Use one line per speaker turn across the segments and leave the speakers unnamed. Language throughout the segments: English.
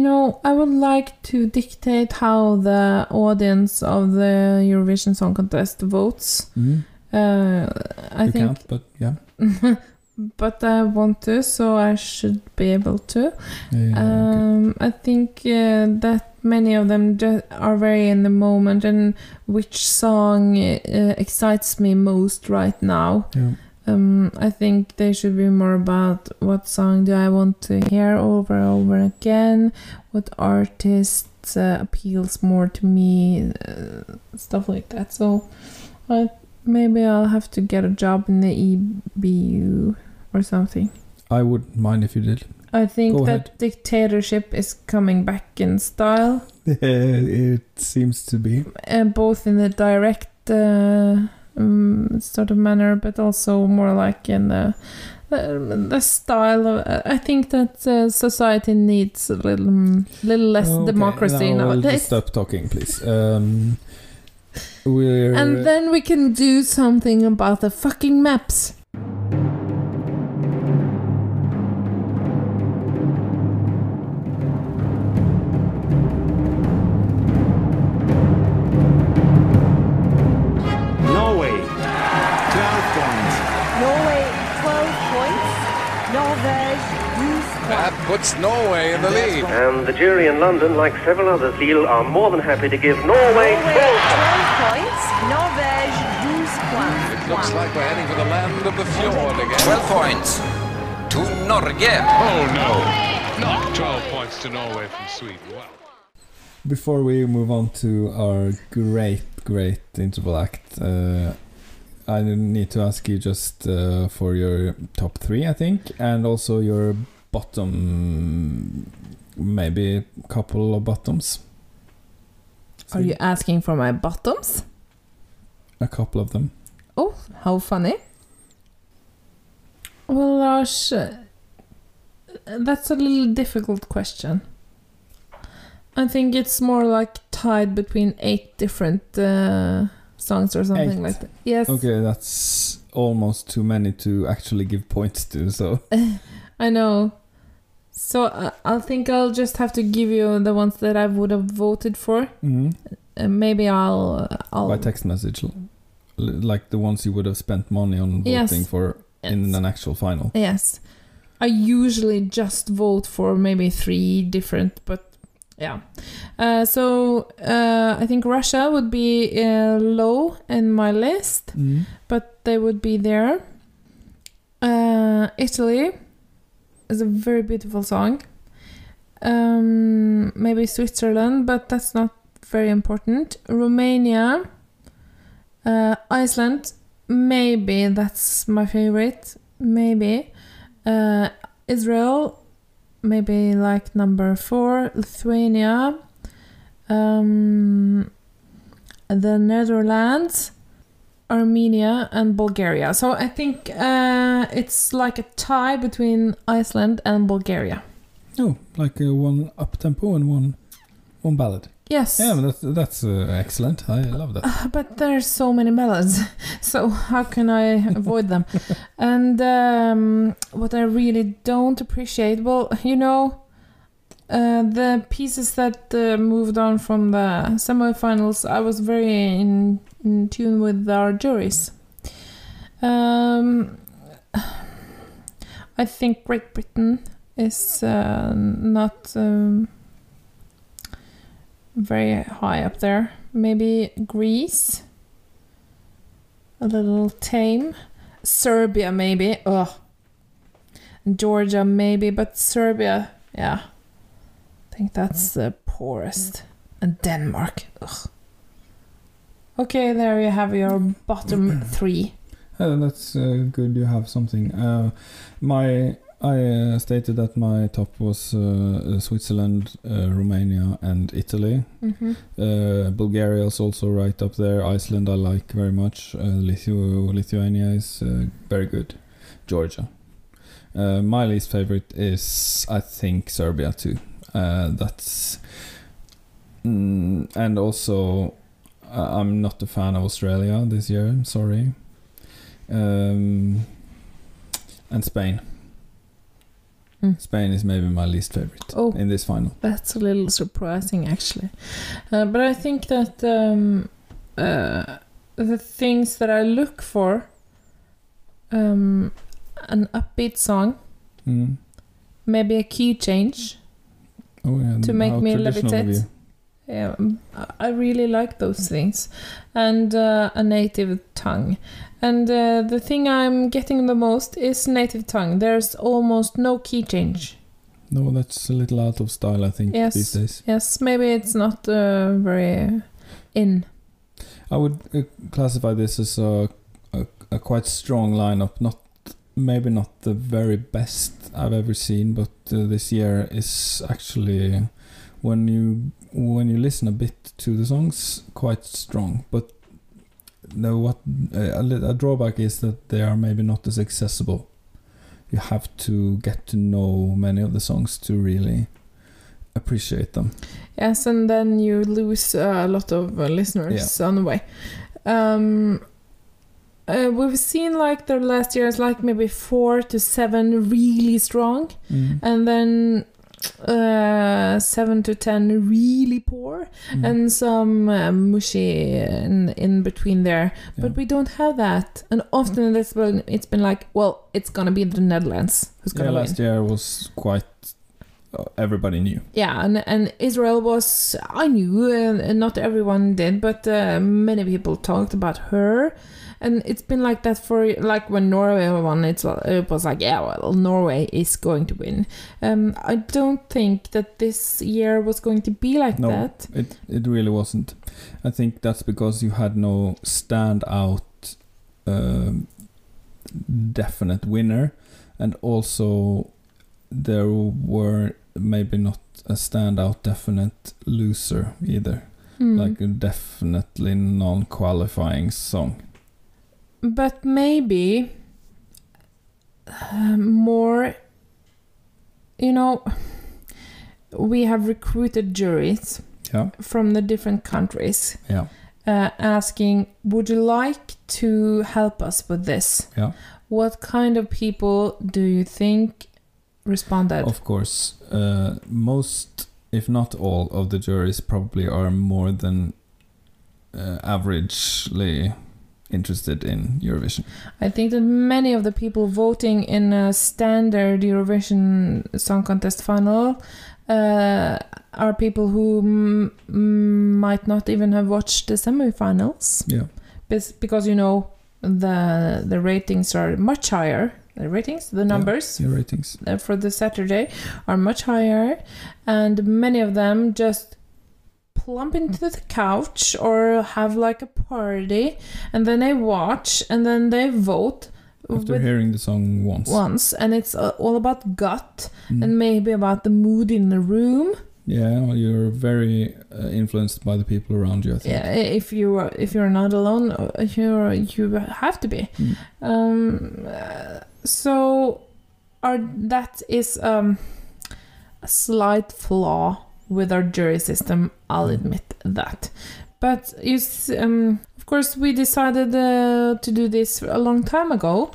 you know, I would like to dictate how the audience of the Eurovision Song Contest votes.
Mhm.
Uh, I
you
think,
can't, but yeah.
but I want to, so I should be able to.
Yeah, okay.
Um, I think uh, that many of them ju- are very in the moment, and which song uh, excites me most right now.
Yeah.
Um, I think they should be more about what song do I want to hear over and over again, what artist uh, appeals more to me, uh, stuff like that. So, I maybe I'll have to get a job in the EBU or something.
I wouldn't mind if you did.
I think
Go
that dictatorship is coming back in style,
it seems to be.
uh, both in the direct uh, um, sort of manner, but also more like in the the, style of. I think that uh, society needs a little, mm, little less
Okay,
democracy
now we'll
nowadays.
just stop talking, please. Um, we're
And then we can do something about the fucking maps.
Puts Norway in the lead.
And the jury in London, like several others, Lille, are more than happy to give Norway
Norway 12 points. Norvège 12 points.
It looks like we're heading for the land of the fjord again.
12 points to Norge.
Oh no, not 12 points to Norway from Sweden. Wow.
Before we move on to our great, great interval act, uh, I need to ask you just uh, for your top three, I think, and also your bottom, maybe a couple of bottoms.
Are you asking for my bottoms?
A couple of them.
Oh, how funny. Well, Lars, uh, that's a little difficult question. I think it's more like tied between eight different uh, songs or something
Eight.
like that. Yes,
Okay, that's almost too many to actually give points to, so.
I know. So uh, I think I'll just have to give you the ones that I would have voted for.
Mhm.
Uh, maybe I'll uh, I'll
By text message. l- Like the ones you would have spent money on
Yes.
voting for in
Yes.
an actual final.
Yes. I usually just vote for maybe three different, but yeah. Uh, so uh, I think Russia would be uh, low in my list,
Mhm.
but they would be there. Uh, Italy is a very beautiful song. Um, maybe Switzerland, but that's not very important. Romania, uh, Iceland, maybe that's my favorite. Maybe. Uh, Israel, maybe like number four. Lithuania, um, the Netherlands, Armenia, and Bulgaria. So I think uh, it's like a tie between Iceland and Bulgaria.
Oh, like uh, one up tempo and one one ballad.
Yes.
Yeah, that's that's uh, excellent. I love that.
But there's so many ballads, so how can I avoid them? and um, what I really don't appreciate, well, you know, uh, the pieces that uh, moved on from the semifinals, I was very in, in tune with our juries. Um, I think Great Britain is uh, not. Um, very high up there. Maybe Greece. A little tame. Serbia, maybe. Ugh. Georgia, maybe, but Serbia, yeah. I think that's the poorest. And Denmark. Ugh. Okay, there you have your bottom three.
That's uh, good. You have something. Uh, my I uh, stated that my top was uh, uh, Switzerland, uh, Romania, and Italy.
Mm-hmm.
Uh, Bulgaria is also right up there. Iceland I like very much. Uh, Lithu- Lithuania is uh, very good. Georgia. Uh, my least favorite is I think Serbia too. Uh, that's mm, and also I'm not a fan of Australia this year. I'm sorry. Um, and Spain.
Mm.
Spain is maybe my least favorite
Oh.
in this final.
That's a little surprising, actually. Uh, but I think that um, uh, the things that I look for um, an upbeat song,
Mm.
maybe a key change.
Oh yeah,
To make me levitate. Um, I- I really like those things. And uh, a native tongue. And uh, the thing I'm getting the most is native tongue. There's almost no key change.
No, that's a little out of style, I think,
Yes.
these days.
Yes, maybe it's not uh, very in.
I would uh, classify this as a, a a quite strong lineup. Not maybe not the very best I've ever seen, but uh, this year is actually when you when you listen a bit to the songs, quite strong. But no, what uh, a, a drawback is that they are maybe not as accessible. You have to get to know many of the songs to really appreciate them.
Yes, and then you lose uh, a lot of uh, listeners on the way. Um, uh, we've seen like the last years, like maybe four to seven really strong, and then uh, seven to ten really poor,
Mm.
and some uh, mushy in, in between there. But
Yeah.
we don't have that, and often it's been it's been like, well, it's gonna be the Netherlands who's
yeah,
gonna win.
last year was quite. Uh, everybody knew.
Yeah, and and Israel was I knew, uh, and not everyone did, but uh, many people talked about her, and it's been like that for like when Norway won. It's it was like yeah, well, Norway is going to win. Um, I don't think that this year was going to be like
No.
that.
It it really wasn't. I think that's because you had no standout, um, definite winner, and also there were maybe not a standout definite loser either.
Hmm.
Like a definitely non-qualifying song.
But maybe uh, more you know we have recruited juries
Yeah,
from the different countries
yeah,
uh, asking would you like to help us with this?
Yeah.
what kind of people do you think responded?
Of course, uh, most, if not all, of the juries probably are more than uh, averagely interested in Eurovision.
I think that many of the people voting in a standard Eurovision Song Contest final uh, are people who m- might not even have watched the semifinals,
Yeah,
because you know the the ratings are much higher. The ratings, the numbers
your ratings.
for the Saturday are much higher, and many of them just plump into the couch or have like a party, and then they watch and then they vote
After hearing the song once.
once, and it's uh, all about gut
Mm.
and maybe about the mood in the room.
Yeah, well, you're very uh, influenced by the people around you. I think.
Yeah, if you are, if you're not alone, uh, you you have to be.
Mm.
Um, uh, so, our that is um, a slight flaw with our jury system. I'll
Mm.
admit that. But you, um, of course, we decided uh, to do this a long time ago,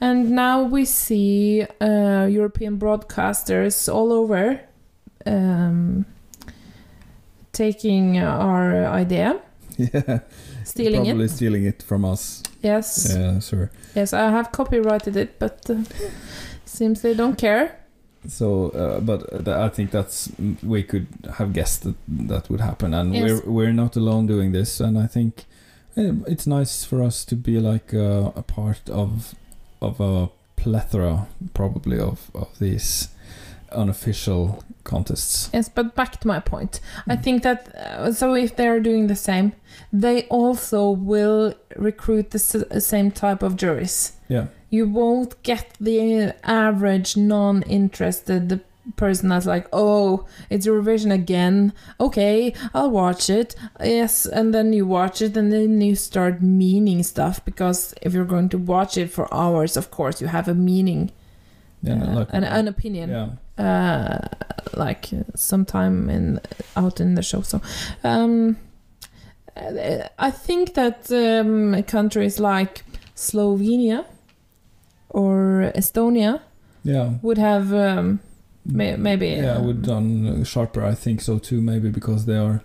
and now we see uh, European broadcasters all over um, taking our idea,
Yeah,
stealing
probably
it.
stealing it from us.
Yes.
Yeah, sure.
Yes, I have copyrighted it, but uh, seems they don't care.
So, uh, but th- I think that's we could have guessed that that would happen, and
Yes.
we're we're not alone doing this. And I think eh, it's nice for us to be like a, a part of of a plethora, probably of of these unofficial contests.
Yes, but back to my point. I
Mm.
think that uh, so if they're doing the same, they also will recruit the s- same type of juries.
Yeah,
You won't get the average non-interested the person that's like, "Oh, it's Eurovision again. Okay, I'll watch it." Yes, and then you watch it and then you start meaning stuff because if you're going to watch it for hours, of course, you have a meaning,
yeah,
uh,
like
an, an opinion.
yeah,
uh, like sometime in out in the show. So, um, I think that um, countries like Slovenia or Estonia
Yeah.
would have um, may- maybe.
Yeah,
um,
would done sharper. I think so too. Maybe because they are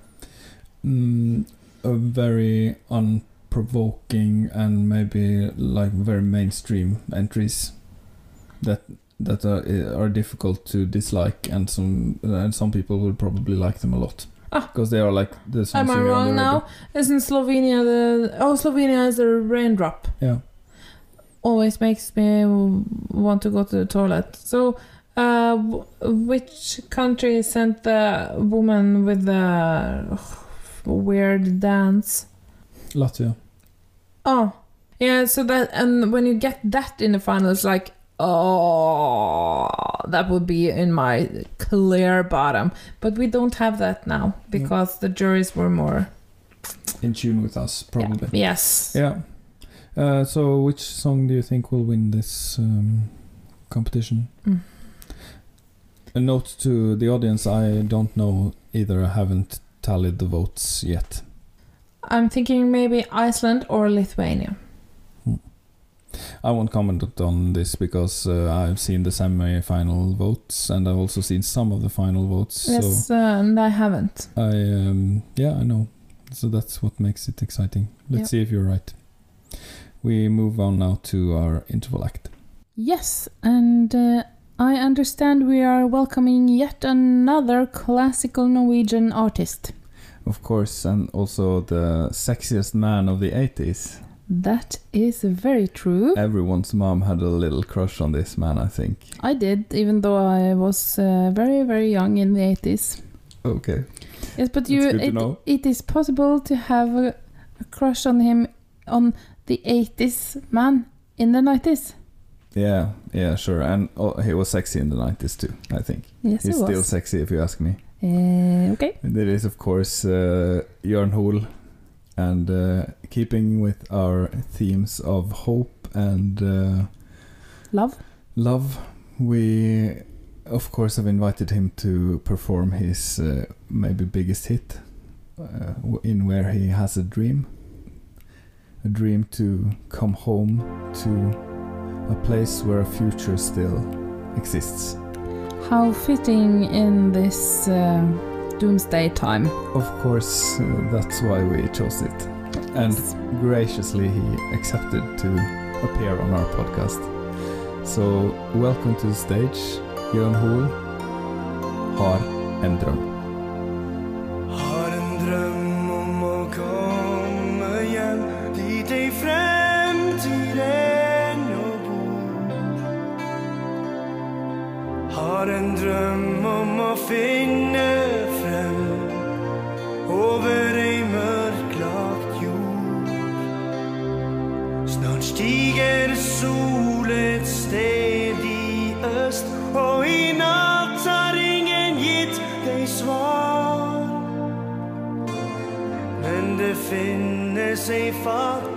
mm, a very unprovoking and maybe like very mainstream entries that that are are difficult to dislike, and some and some people will probably like them a lot
Ah.
because they are like the
Am I
you hear on
wrong now? Isn't Slovenia the oh Slovenia is a raindrop?
Yeah.
Always makes me want to go to the toilet. So, uh, which country sent the woman with the weird dance?
Latvia.
Oh, yeah. So that and when you get that in the finals, like oh, that would be in my clear bottom. But we don't have that now because the juries were more
In tune with us, probably.
yes.
Yeah. Uh, so, which song do you think will win this um, competition?
Mm.
A note to the audience: I don't know either. I haven't tallied the votes yet.
I'm thinking maybe Iceland or Lithuania.
I won't comment on this because uh, I've seen the semi-final votes and I've also seen some of the final votes.
Yes, uh, and I haven't.
I, um, yeah, I know. So that's what makes it exciting. Let's
Yep.
see if you're right. We move on now to our interval act.
Yes, and uh, I understand we are welcoming yet another classical Norwegian artist.
Of course, and also the sexiest man of the 80s.
That is very true.
Everyone's mom had a little crush on this man, I think.
I did, even though I was uh, very, very young in the 80s.
Okay.
Yes, but you it, it is possible to have a, a crush on him on the 80s man in the 90s.
Yeah, yeah, sure. And oh, he was sexy in the 90s too, I think.
Yes,
He's
he
still sexy if you ask me.
Uh, okay.
And There is, of course, uh, Jørn Hoel. And uh, keeping with our themes of hope and uh,
Love.
love, we, of course, have invited him to perform his uh, maybe biggest hit uh, in Where He Has a Dream. A dream to come home to a place where a future still exists.
How fitting in this um, doomsday time.
Of course, uh, that's why we chose it. And graciously, he accepted to appear on our podcast. So, welcome to the stage, Jørn Hoel. Har en drøm.
Har en drøm Har en drøm om å finne frem over ei mørklagt jord. Snart stiger sol et sted i øst, og i natt har ingen gitt deg svar. Men det finnes ei fattig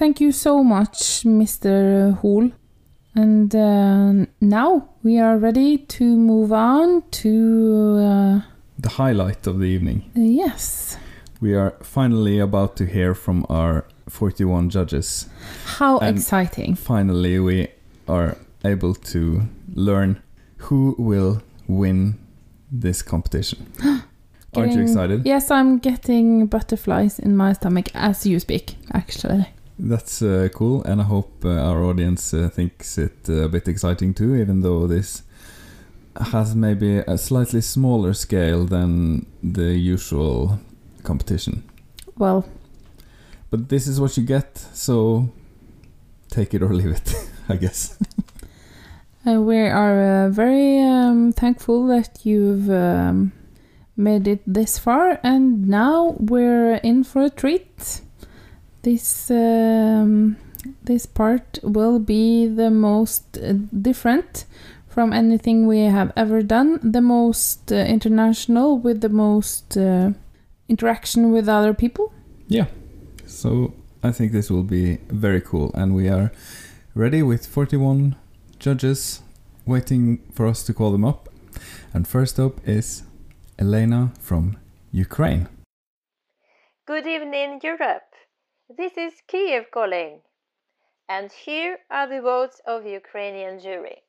Thank you so much, Mr. Hall. And uh, now we are ready to move on to. Uh,
The highlight of the evening.
yes.
We are finally about to hear from our 41 judges.
How
And-
exciting.
Finally, we are able to learn who will win this competition. Aren't you excited?
Yes, I'm getting butterflies in my stomach as you speak, actually.
That's uh, cool, and I hope uh, our audience uh, thinks it uh, a bit exciting too, even though this has maybe a slightly smaller scale than the usual competition.
Well,
But this is what you get, so take it or leave it, I guess.
uh, we are uh, very um, thankful that you've um, made it this far, and now we're in for a treat. This um, this part will be the most uh, different from anything we have ever done, the most uh, international, with the most uh, interaction with other people. Yeah.
So I think this will be very cool, and we are ready with 41 judges waiting for us to call them up. And first up is Elena from Ukraine.
Good evening, Europe. This is Kiev calling. And here are the votes of Ukrainian jury.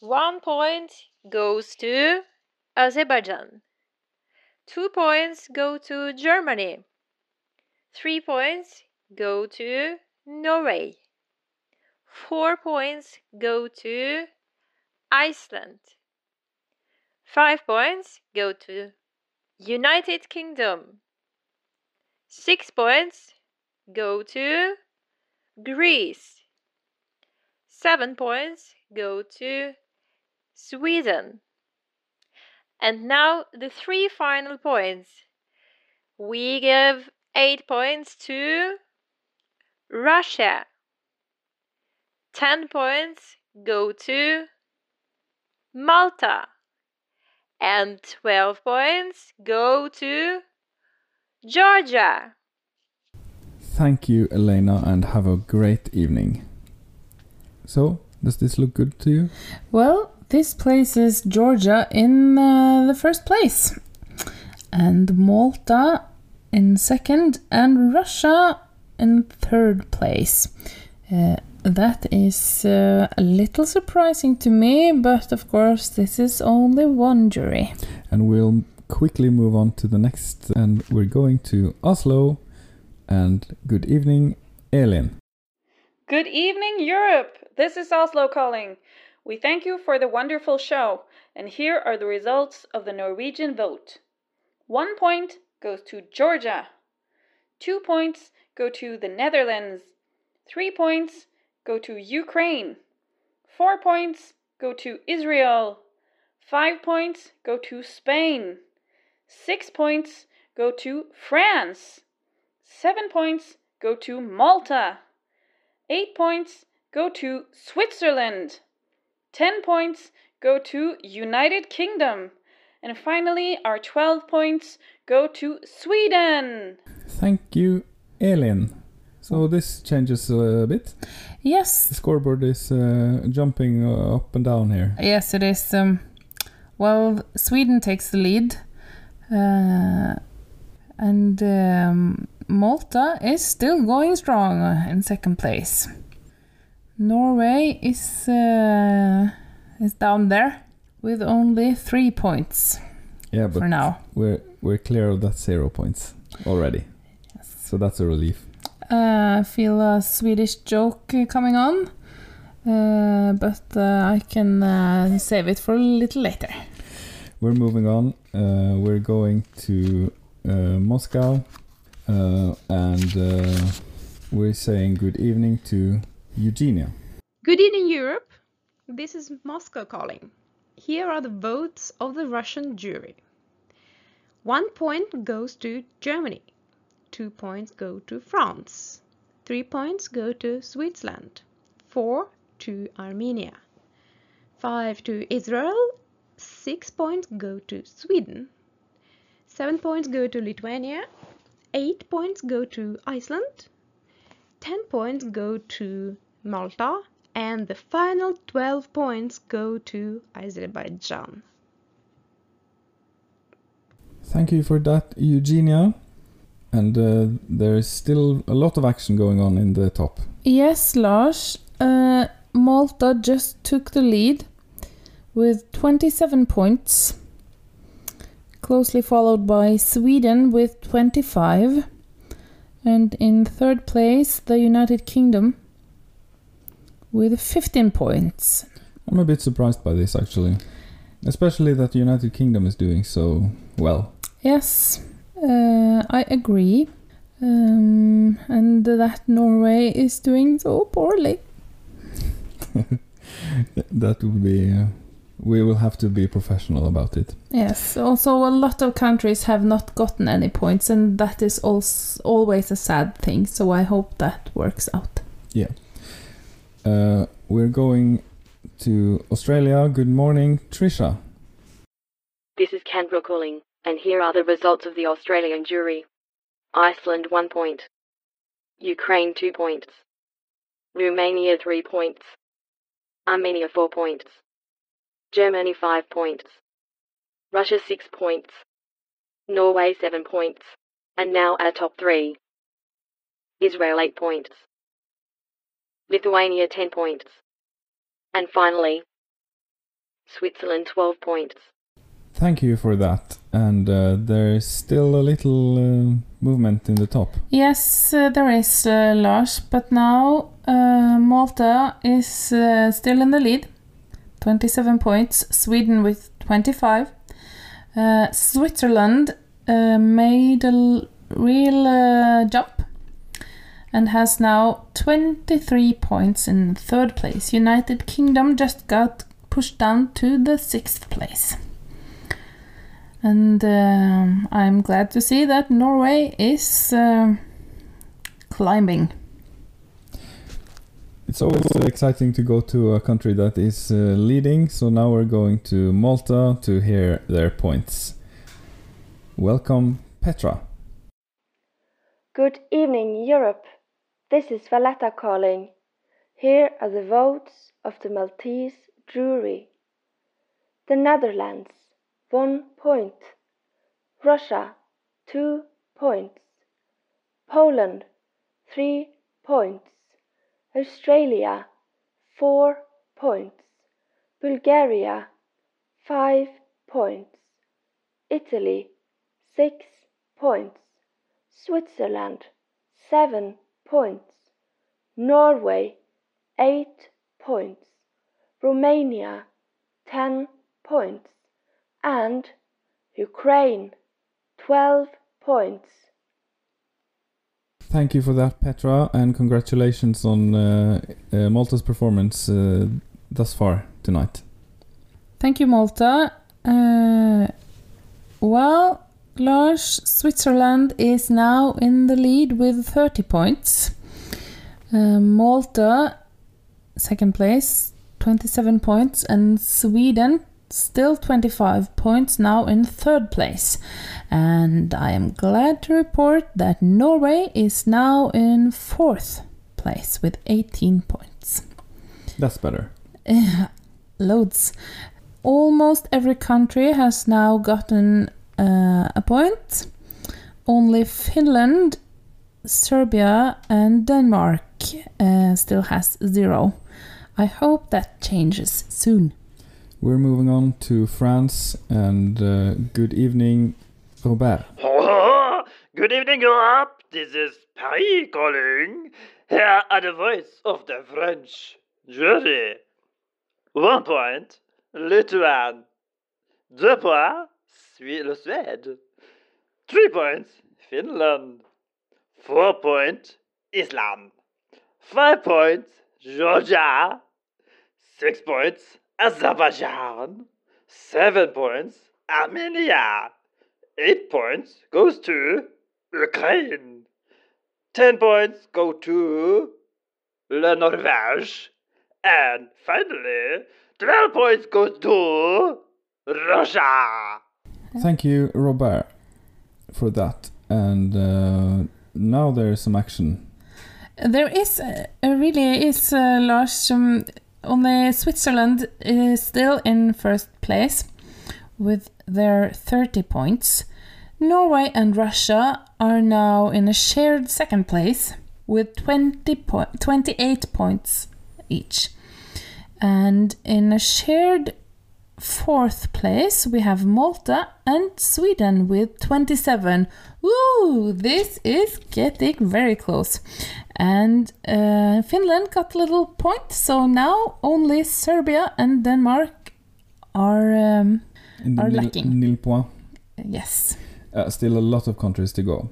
One point goes to Azerbaijan. Two points go to Germany. Three points go to Norway. Four points go to Iceland. Five points go to United Kingdom. Six points go to Greece. Seven points go to Sweden. And now the three final points. We give eight points to Russia. Ten points go to Malta. And 12 points go to Georgia.
Thank you, Elena, and have a great evening. So, does this look good to you?
Well, this places Georgia in uh, the first place, and Malta in second, and Russia in third place. Uh, that is uh, a little surprising to me, but of course, this is only one jury.
And we'll quickly move on to the next, and we're going to Oslo. And good evening, Elin.
Good evening, Europe! This is Oslo calling. We thank you for the wonderful show, and here are the results of the Norwegian vote. One point goes to Georgia. Two points go to the Netherlands. Three points go to Ukraine. Four points go to Israel. Five points go to Spain. Six points go to France. Seven points go to Malta. Eight points go to Switzerland. Ten points go to United Kingdom. And finally, our 12 points go to Sweden.
Thank you, Elin. So this changes a bit.
Yes,
The scoreboard is uh, jumping uh, up and down here.
yes, it is. Um, well, Sweden takes the lead, and um, Malta is still going strong uh, in second place. Norway is uh, is down there with only three points
Yeah, but
for now.
we're we're clear of that zero points already. Yes. So that's a relief.
Uh, I feel a Swedish joke uh, coming on, uh, but uh, I can uh, save it for a little later.
We're moving on. Uh, we're going to uh, Moscow, uh, and uh, we're saying good evening to Eugenia.
Good evening, Europe. This is Moscow calling. Here are the votes of the Russian jury. One point goes to Germany. Two points go to France. Three points go to Switzerland. Four to Armenia. Five to Israel. Six points go to Sweden. Seven points go to Lithuania. Eight points go to Iceland. 10 points go to Malta and the final 12 points go to Azerbaijan.
Thank you for that, Eugenia. And uh, there is still a lot of action going on in the top.
Yes, Lars. Uh, Malta just took the lead with 27 points, closely followed by Sweden with 25. And in third place, the United Kingdom with 15 points.
I'm a bit surprised by this actually, especially that the United Kingdom is doing so well.
Yes, uh, I agree. Um, and that Norway is doing so poorly.
that would be. Uh, we will have to be professional about it.
Yes, also a lot of countries have not gotten any points, and that is also always a sad thing. So I hope that works out.
Yeah. Uh, we're going to Australia. Good morning, Trisha.
This is Canberra calling, and here are the results of the Australian jury. Iceland 1 point. Ukraine 2 points. Romania 3 points. Armenia 4 points. Germany 5 points. Russia 6 points. Norway 7 points. And now our top 3. Israel 8 points. Lithuania 10 points. And finally, Switzerland 12 points.
Thank you for that. And uh, there's still a little uh, movement in the top.
Yes, uh, there is, uh, Lars, but now uh, Malta is uh, still in the lead. 27 points, Sweden with 25. Uh, Switzerland uh, made a real uh, jump and has now 23 points in third place. United Kingdom just got pushed down to the sixth place. And um, I'm glad to see that Norway is um climbing.
It's always exciting to go to a country that is uh, leading, so now we're going to Malta to hear their points. Welcome, Petra.
Good evening, Europe. This is Valletta calling. Here are the votes of the Maltese jury. The Netherlands, one point. Russia, two points. Poland, three points. Australia, four points. Bulgaria, five points. Italy, six points. Switzerland, seven points. Norway, eight points. Romania, ten points. And Ukraine, twelve points.
Thank you for that, Petra, and congratulations on uh, uh, Malta's performance uh, thus far tonight.
Thank you, Malta. Uh, well, Lars, Switzerland is now in the lead with 30 points. Uh, Malta, second place, 27 points, and Sweden, still 25 points, now in third place. And I am glad to report that Norway is now in fourth place with 18 points.
That's better.
Loads. Almost every country has now gotten uh, a point. Only Finland, Serbia, and Denmark uh, still has zero. I hope that changes soon.
We're moving on to France, and uh, good evening, Robert.
Good evening, Europe. This is Paris calling. Here are the voice of the French jury. One point, Lithuania. Deux points, Swe- le Suède. Three points, Finland. Four points, Islande. Five points, Georgia. Six points, Azerbaijan. Seven points, Armenia. Eight points goes to Ukraine. Ten points go to Le Norvège. And finally, 12 points goes to Russia.
Thank you, Robert, for that. And uh, now there is some action.
There is uh, really is uh, Lars. Um, only Switzerland is still in first place with their 30 points. Norway and Russia are now in a shared second place with 20 po- 28 points each. And in a shared fourth place, we have Malta and Sweden with 27. Ooh, this is getting very close. And uh, Finland got a little point, so now only Serbia and Denmark are um, are
nil,
lacking.
nil point.
Yes.
Uh, still a lot of countries to go.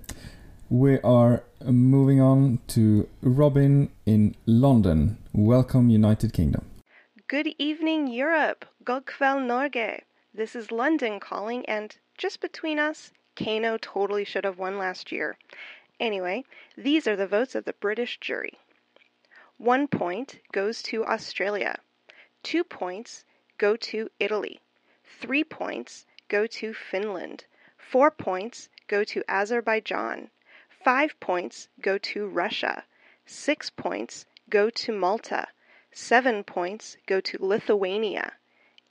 We are moving on to Robin in London. Welcome, United Kingdom.
Good evening, Europe. God Norge. This is London calling, and just between us, KEiiNO totally should have won last year. Anyway, these are the votes of the British jury. One point goes to Australia. Two points go to Italy. Three points go to Finland. Four points go to Azerbaijan. Five points go to Russia. Six points go to Malta. Seven points go to Lithuania.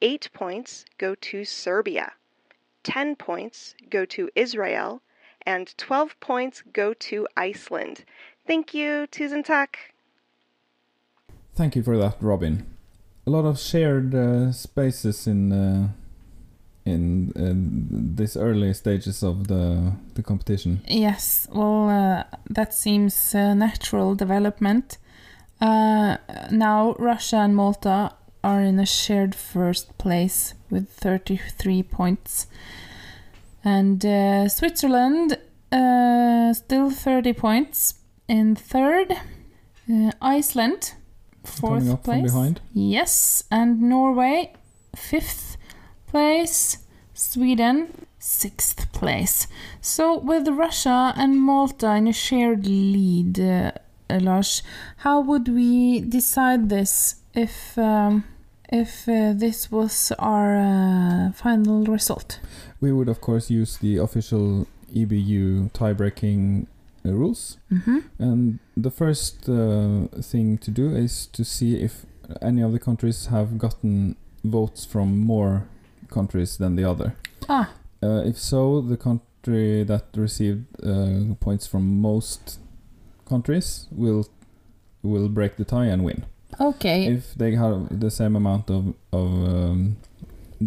Eight points go to Serbia. Ten points go to Israel. And 12 points go to Iceland. Thank you, Tusen tack.
Thank you for that, Robin. A lot of shared uh, spaces in uh, in uh, this early stages of the the competition.
Yes, well, uh, that seems uh, natural development. Uh, now, Russia and Malta are in a shared first place with 33 points. And uh, Switzerland, uh, still 30 points in third. Uh, Iceland, fourth
Coming up from
place.
behind.
Yes, and Norway, fifth place. Sweden, sixth place. So, with Russia and Malta in a shared lead, uh, Lars, how would we decide this if um, if uh, this was our uh, final result?
We would of course use the official EBU tie-breaking uh, rules.
Mhm.
And the first uh, thing to do is to see if any of the countries have gotten votes from more countries than the other.
Ah.
Uh, if so, the country that received uh, points from most countries will will break the tie and win.
Okay.
If they have the same amount of of um,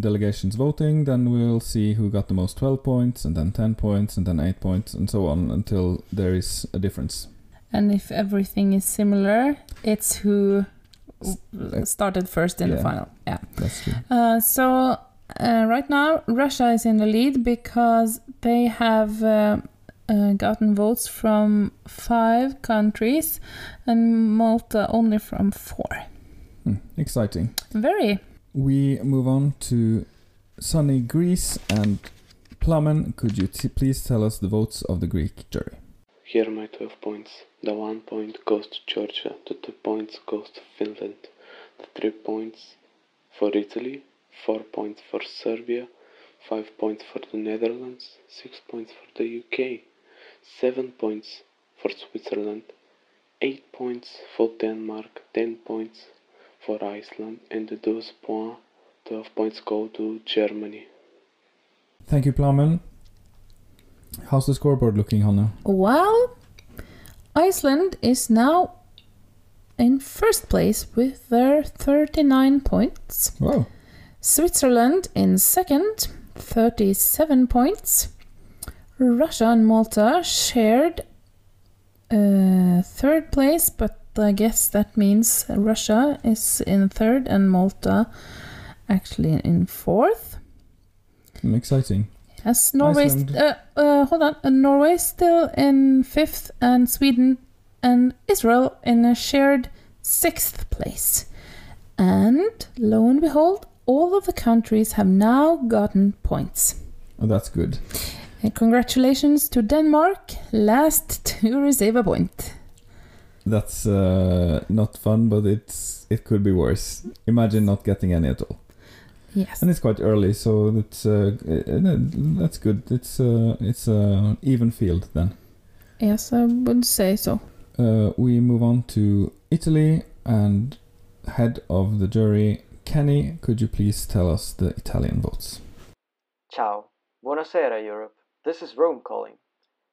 delegations voting, then we'll see who got the most 12 points, and then 10 points, and then 8 points, and so on until there is a difference.
And if everything is similar, it's who started first in the final. Yeah.
That's true.
Uh, so uh, right now, Russia is in the lead because they have uh, uh, gotten votes from five countries, and Malta only from four.
Hmm, exciting.
Very.
We move on to sunny Greece and Plumen. Could you t- please tell us the votes of the Greek jury?
Here are my 12 points. The 1 point goes to Georgia, the 2 points goes to Finland, the 3 points for Italy, 4 points for Serbia, 5 points for the Netherlands, 6 points for the UK, 7 points for Switzerland, 8 points for Denmark, 10 points for Iceland, and those 12 points, 12 points go to Germany.
Thank you, Plumen. How's the scoreboard looking, Hannah?
Well, Iceland is now in first place with their 39 points.
Wow.
Switzerland in second, 37 points. Russia and Malta shared uh, third place, but I guess that means Russia is in third and Malta actually in fourth.
Hmm, exciting.
Yes, Norway. Uh, uh, hold on. Uh, Norway still in fifth, and Sweden and Israel in a shared sixth place. And lo and behold, all of the countries have now gotten points.
Oh, that's good.
And congratulations to Denmark, last to receive a point.
That's uh, not fun, but it's it could be worse. Imagine not getting any at all.
Yes.
And it's quite early, so it's uh, uh, that's good. It's uh, it's uh, even field then.
Yes, I would say so.
uh, we move on to Italy and head of the jury, Kenny. Could you please tell us the Italian votes?
Ciao. Buonasera, Europe. This is Rome calling.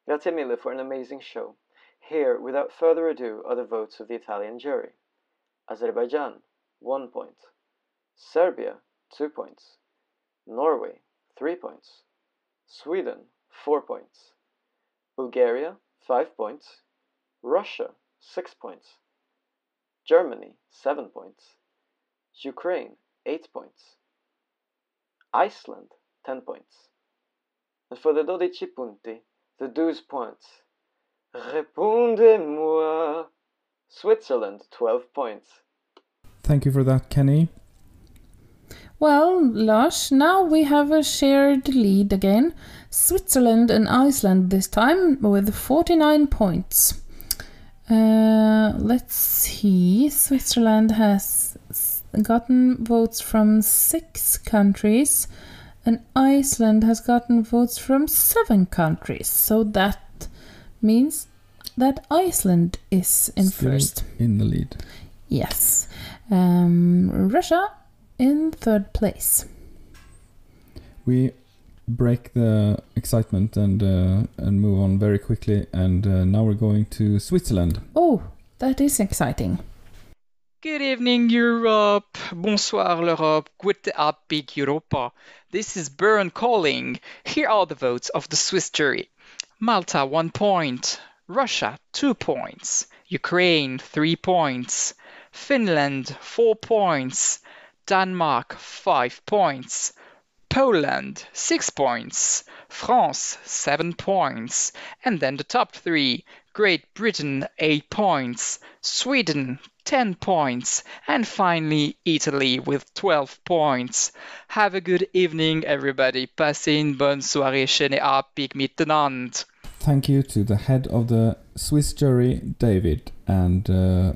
Grazie mille for an amazing show. Here, without further ado, are the votes of the Italian jury. Azerbaijan, 1 point. Serbia, 2 points. Norway, 3 points. Sweden, 4 points. Bulgaria, 5 points. Russia, 6 points. Germany, 7 points. Ukraine, 8 points. Iceland, 10 points. And for the 12 punti, the 12 points. Répondez-moi. Switzerland, 12 points.
Thank you for that, Kenny.
Well, Lars, now we have a shared lead again. Switzerland and Iceland this time with 49 points. Uh, let's see. Switzerland has gotten votes from six countries, and Iceland has gotten votes from seven countries. So that means that Iceland is in
Still
first.
in the lead.
Yes. Um, Russia in third place.
We break the excitement and uh, and move on very quickly. And uh, now we're going to Switzerland.
Oh, that is exciting.
Good evening, Europe. Bonsoir, l'Europe. Gute Abend, Europa. This is Bern calling. Here are the votes of the Swiss jury Malta, one point. Russia, two points. Ukraine, three points. Finland, four points. Denmark, five points. Poland, six points. France, seven points. And then the top three Great Britain, eight points. Sweden, 10 points. And finally, Italy with 12 points. Have a good evening, everybody. Passez une bonne soirée chez Apik miteinander.
Thank you to the head of the Swiss jury, David, and uh,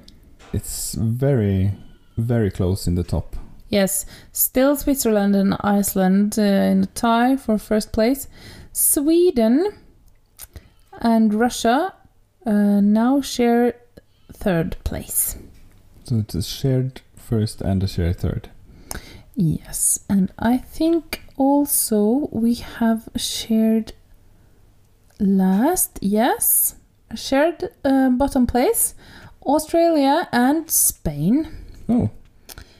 it's very, very close in the top.
Yes, still Switzerland and Iceland uh, in a tie for first place. Sweden and Russia uh, now share third place.
So it's a shared first and a shared third.
Yes, and I think also we have shared last, yes, shared uh, bottom place, Australia and Spain.
Oh,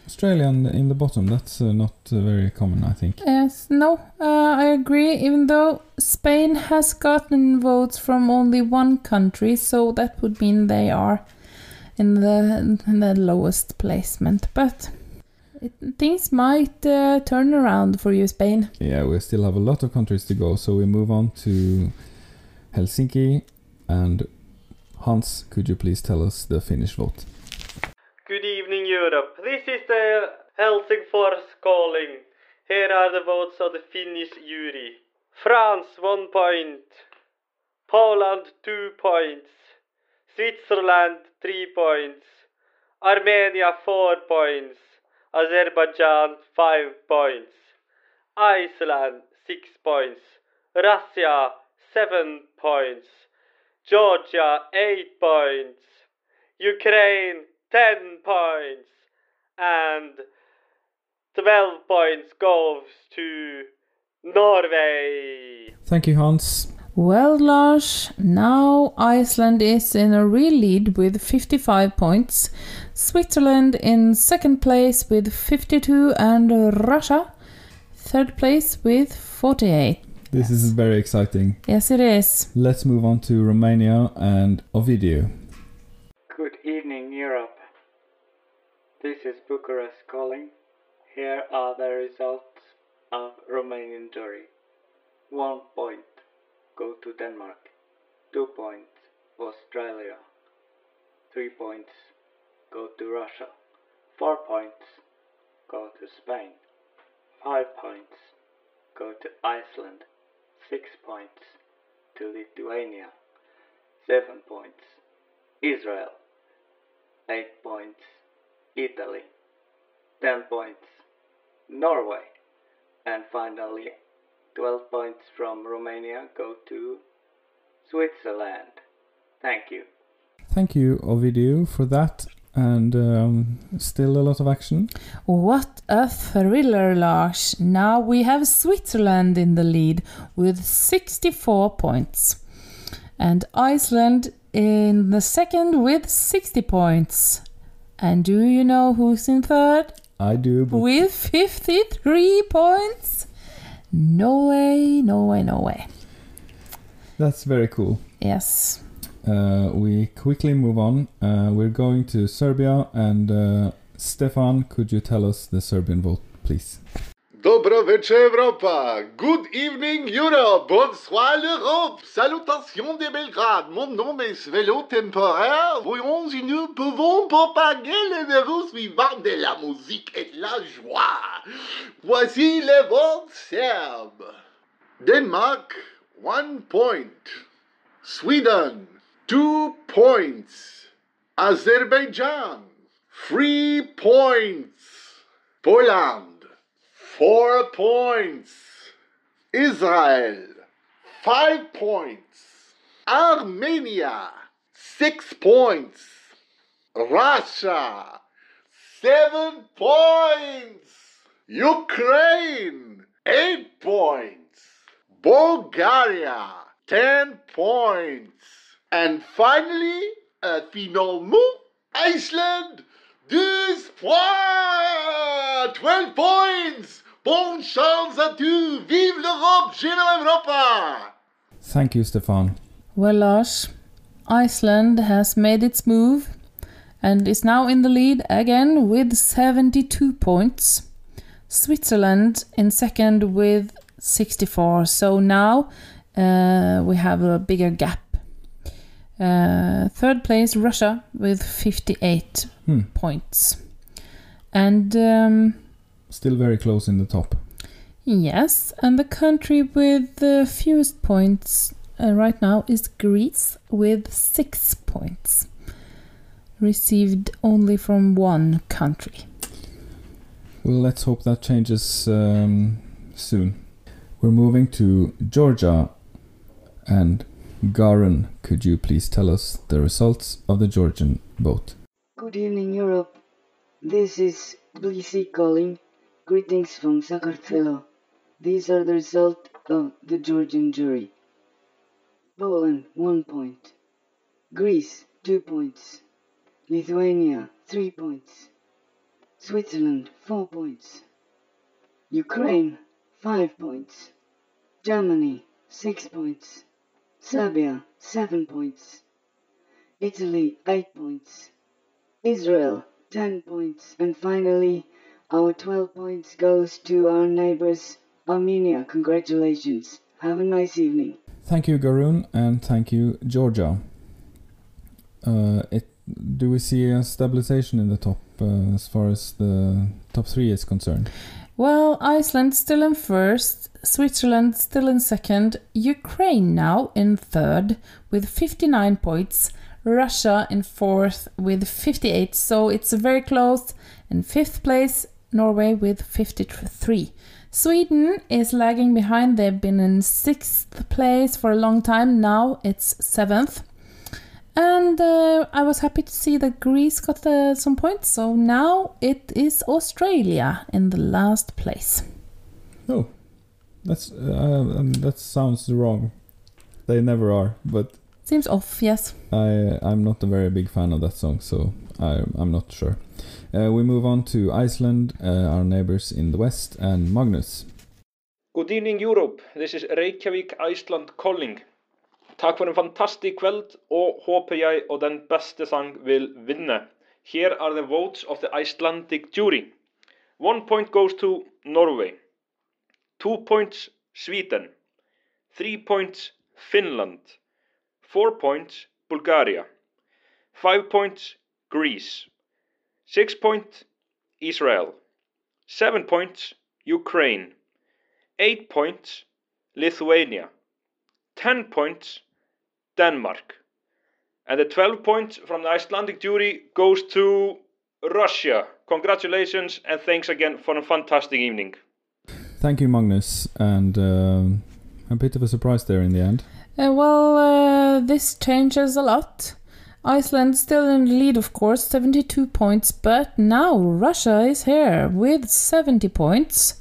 Australia in the, in the bottom. That's uh, not uh, very common, I think.
Yes, no, uh, I agree. Even though Spain has gotten votes from only one country, so that would mean they are in the in the lowest placement. But it, things might uh, turn around for you, Spain.
Yeah, we still have a lot of countries to go, so we move on to Helsinki. And Hans, could you please tell us the Finnish vote?
Good evening, Europe. This is the Helsingfors calling. Here are the votes of the Finnish jury. France, one point. Poland, two points. Switzerland, three points. Armenia, four points. Azerbaijan, five points. Iceland, six points. Russia, seven points. Georgia, eight points. Ukraine, 10 points. And 12 points goes to Norway.
Thank you, Hans.
Well, Lars, now Iceland is in a real lead with 55 points, Switzerland in second place with 52, and Russia third place with 48.
This is very exciting.
Yes, it is.
Let's move on to Romania and Ovidio.
Good evening, Europe. This is Bucharest calling. Here are the results of Romanian jury. One point go to Denmark. Two points Australia. Three points go to Russia. Four points go to Spain. Five points go to Iceland. Six points to Lithuania. Seven points Israel. 8 points Italy, 10 points Norway, and finally 12 points from Romania go to Switzerland. Thank you.
Thank you, Ovidio, for that. And um, still a lot of action.
What a thriller, Lars. Now we have Switzerland in the lead with 64 points. And Iceland in the second with 60 points. And do you know who's in third?
I do, but
With 53 points? No way, no way, no way.
that's very cool.
Yes.
Uh, we quickly move on. Uh, we're going to Serbia, and uh, Stefan, could you tell us the Serbian vote, please?
Dobro Europa. Good evening Europe. Bonsoir l'Europe. Salutations de Belgrade. Mon nom est Vélo Temporaire. Voyons si nous pouvons propager le numéro suivant de la musique et de la joie. Voici les votes serbes. Denmark, one point. Sweden, two points. Azerbaijan, three points. Poland, four points. Israel, five points. Armenia, six points. Russia, seven points. Ukraine, eight points. Bulgaria, ten points. And finally, uh, finalement, Iceland, deux points! 12 points! Bonne chance à tous! Vive l'Europe! Vive Europa!
Thank you, Stefan.
Well, Lars, Iceland has made its move and is now in the lead again with 72 points. Switzerland in second with 64. So now uh, we have a bigger gap. Uh, third place, Russia with 58
Hmm.
points. And um,
Still very close in the top.
Yes, and the country with the fewest points uh, right now is Greece with six points, received only from one country.
Well, let's hope that changes um, soon. We're moving to Georgia. And Garen, could you please tell us the results of the Georgian vote?
Good evening, Europe. This is BC calling. Greetings from Sakartvelo. These are the results of the Georgian jury. Poland, 1 point. Greece, 2 points. Lithuania, 3 points. Switzerland, 4 points. Ukraine, 5 points. Germany, 6 points. Serbia, 7 points. Italy, 8 points. Israel, 10 points. And finally, our 12 points goes to our neighbors, Armenia. Congratulations. Have a nice evening.
Thank you, Garun, and thank you, Georgia. Uh, it, do we see a stabilization in the top uh, as far as the top three is concerned?
Well, Iceland still in first, Switzerland still in second, Ukraine now in third with 59 points, Russia in fourth with 58, so it's very close. In fifth place, Norway with 53. Sweden is lagging behind, they've been in sixth place for a long time, now it's seventh. And uh, I was happy to see that Greece got uh, some points, so now it is Australia in the last place.
Oh, that's uh, um, that sounds wrong. They never are, but
Seems off, yes.
I I'm not a very big fan of that song, so I I'm not sure. Uh, we move on to Iceland, uh, our neighbors in the west, and Magnus.
Good evening Europe, this is Reykjavík Iceland calling. Takk for en fantastisk kveld og håper jeg og den beste sang vil vinne. Here are the votes of the Icelandic jury. One point goes to Norway. Two points Sweden. Three points Finland. Four points Bulgaria. Five points Greece. Six points Israel. Seven points Ukraine. Eight points Lithuania. 10 points Denmark. And the 12 points from the Icelandic jury goes to Russia. Congratulations and thanks again for a fantastic evening.
Thank you, Magnus, and um a bit of a surprise there in the end.
Uh, well, uh, this changes a lot. Iceland still in the lead, of course, 72 points, but now Russia is here with 70 points.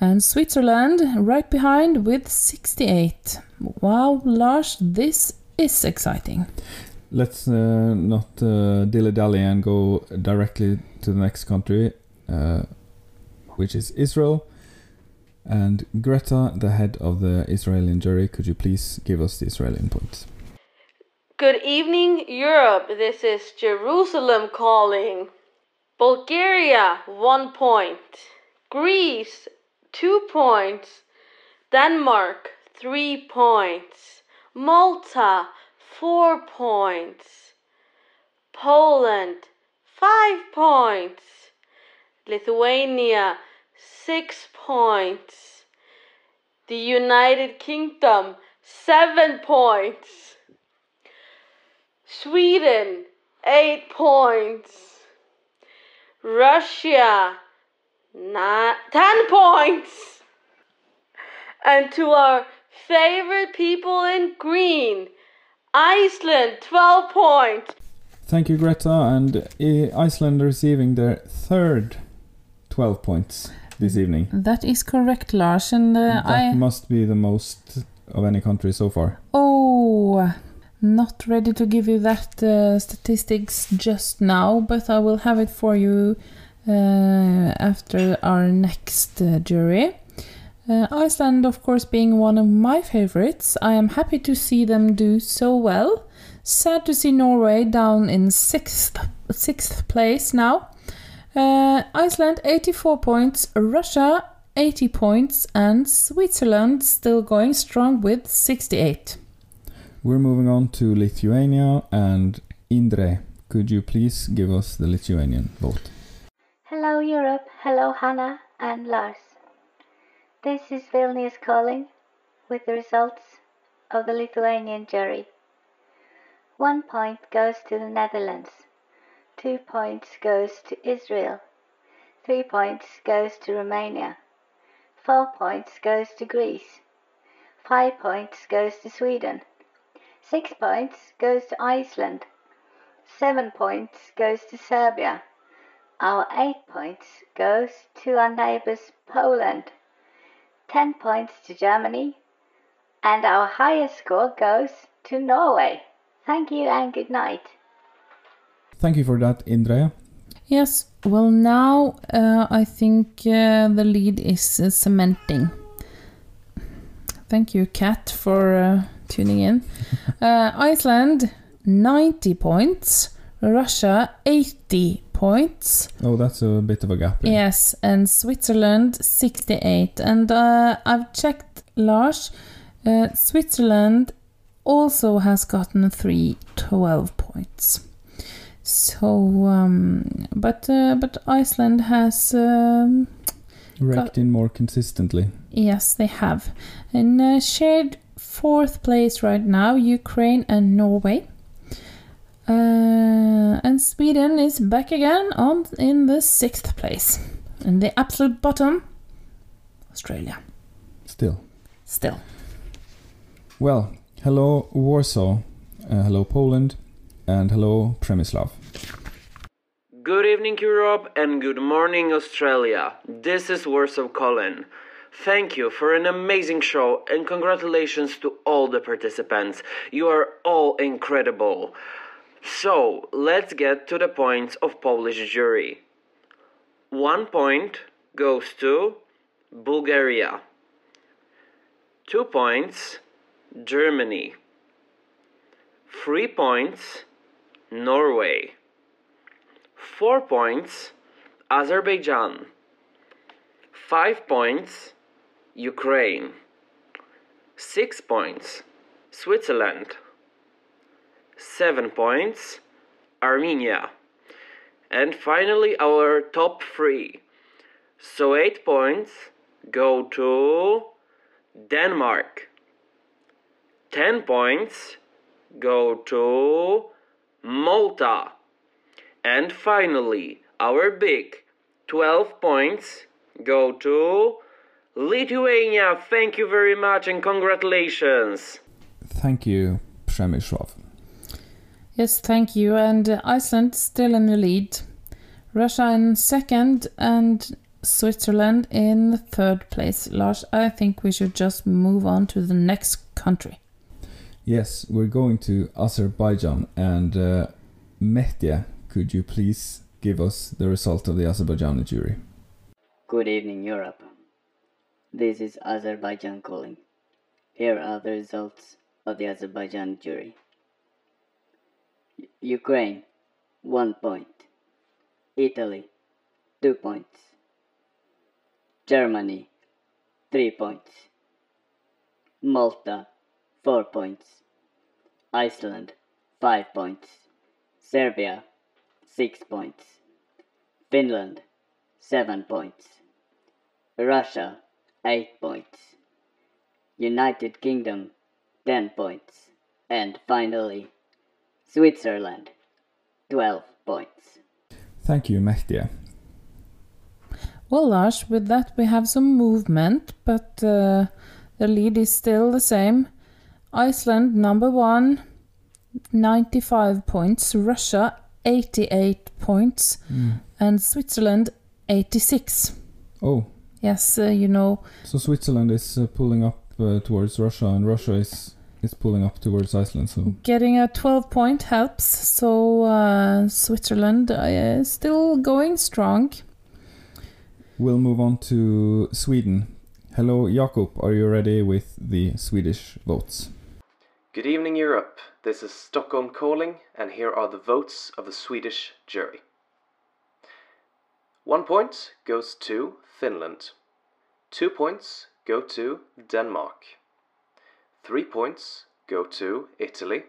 And Switzerland right behind with 68. Wow, Lars, this is exciting.
Let's uh, not uh, dilly dally and go directly to the next country, uh, which is Israel. And Greta, the head of the Israeli jury, could you please give us the Israeli points?
Good evening, Europe. This is Jerusalem calling. Bulgaria, one point. Greece, two points. Denmark, three points. Malta, four points. Poland, five points. Lithuania, six points. The United Kingdom, seven points. Sweden, eight points. Russia, nine, ten points. And to our favorite people in green, Iceland, 12 points.
Thank you, Greta. And uh, Iceland receiving their third 12 points this evening.
That is correct, Lars. And uh,
that
I.
must be the most of any country so far.
Oh, not ready to give you that uh, statistics just now, but I will have it for you uh, after our next uh, jury. Uh, Iceland, of course, being one of my favorites, I am happy to see them do so well. Sad to see Norway down in sixth sixth place now. Uh, Iceland 84 points, Russia 80 points, and Switzerland still going strong with 68.
We're moving on to Lithuania and Indre. Could you please give us the Lithuanian vote?
Hello, Europe. Hello, Hannah and Lars. This is Vilnius calling with the results of the Lithuanian jury. One point goes to the Netherlands, two points goes to Israel, three points goes to Romania, four points goes to Greece, five points goes to Sweden, six points goes to Iceland, seven points goes to Serbia, our eight points goes to our neighbours Poland. 10 points to Germany, and our highest score goes to Norway. Thank you and good night.
Thank you for that, Indre.
Yes, well, now uh, I think uh, the lead is uh, cementing. Thank you, Kat, for uh, tuning in. Uh, Iceland, 90 points. Russia, 80 points.
Oh, that's a bit of a gap. yeah.
Yes, and Switzerland 68. And uh, I've checked, Lars, uh, Switzerland also has gotten three 12 points. So, um, but uh, but Iceland has um,
in more consistently.
yes they have, in uh, shared fourth place right now Ukraine and Norway. Uh, and Sweden is back again on in the sixth place. And the absolute bottom, Australia.
Still.
Still.
Well, hello Warsaw, uh, hello Poland, and hello Przemysław.
Good evening, Europe, and good morning, Australia. This is Warsaw Colin. Thank you for an amazing show, and congratulations to all the participants. You are all incredible. So, let's get to the points of Polish jury. One point goes to Bulgaria. Two points, Germany. Three points, Norway. Four points, Azerbaijan. Five points, Ukraine. Six points, Switzerland. Seven points, Armenia. And finally, our top three. So, eight points go to Denmark. Ten points go to Malta. And finally, our big 12 points go to Lithuania. Thank you very much and congratulations.
Thank you, Przemysław.
Yes, thank you. And uh, Iceland still in the lead. Russia in second and Switzerland in third place. Lars, I think we should just move on to the next country.
Yes, we're going to Azerbaijan and uh, Mehdia, could you please give us the result of the Azerbaijani jury?
Good evening, Europe. This is Azerbaijan calling. Here are the results of the Azerbaijan jury. Ukraine, 1 point. Italy, 2 points. Germany, 3 points. Malta, 4 points. Iceland, 5 points. Serbia, 6 points. Finland, 7 points. Russia, 8 points. United Kingdom, 10 points. And finally, Switzerland, 12 points.
Thank you, Mehdia.
Well, Lars, with that we have some movement, but uh, the lead is still the same. Iceland number one, 95 points. Russia 88 points,
Mm.
and Switzerland 86.
Oh,
Yes, uh, you know,
so Switzerland is uh, pulling up uh, towards Russia, and Russia is is pulling up towards Iceland. So
getting a 12 point helps. So uh, Switzerland uh, is still going strong.
we'll move on to Sweden. Hello, Jakob. Are you ready with the Swedish votes?
Good evening, Europe. This is Stockholm calling, and here are the votes of the Swedish jury. One point goes to Finland. Two points go to Denmark. Three points go to Italy.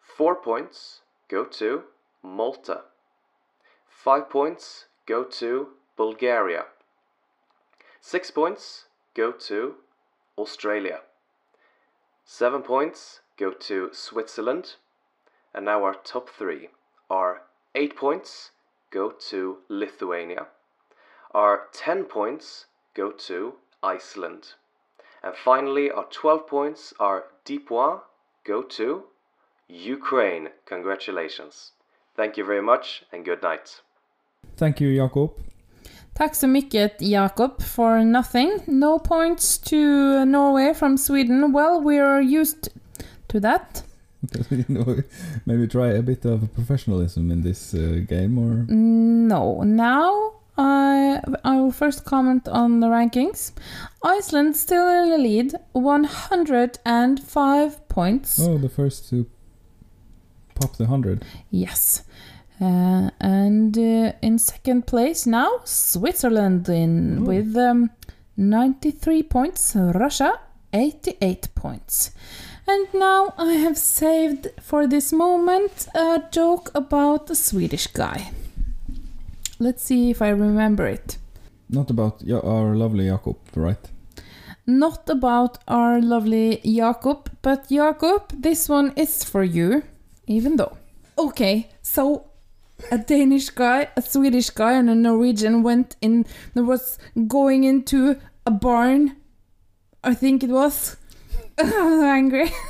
Four points go to Malta. Five points go to Bulgaria. Six points go to Australia. Seven points go to Switzerland. And now our top three are eight points go to Lithuania. Our 10 points go to Iceland. And finally, our 12 points are 10 points go to Ukraine. Congratulations. Thank you very much and good night.
Thank you, Jakob.
Tack så mycket Jakob for nothing. No points to Norway from Sweden. Well, we're used to that.
you know, maybe try a bit of professionalism in this uh, game, or
No. Now I I will first comment on the rankings. Iceland still in the lead, 105 points.
oh, the first to pop the hundred.
Yes. Uh, and uh, in second place now, Switzerland in with um, 93 points, Russia 88 points. And now I have saved for this moment a joke about the Swedish guy. Let's see if I remember it.
Not about our lovely Jakob, right?
Not about our lovely Jakob, but Jakob, this one is for you, even though. Okay, so a Danish guy, a Swedish guy, and a Norwegian went in, was going into a barn, I think it was. I'm angry.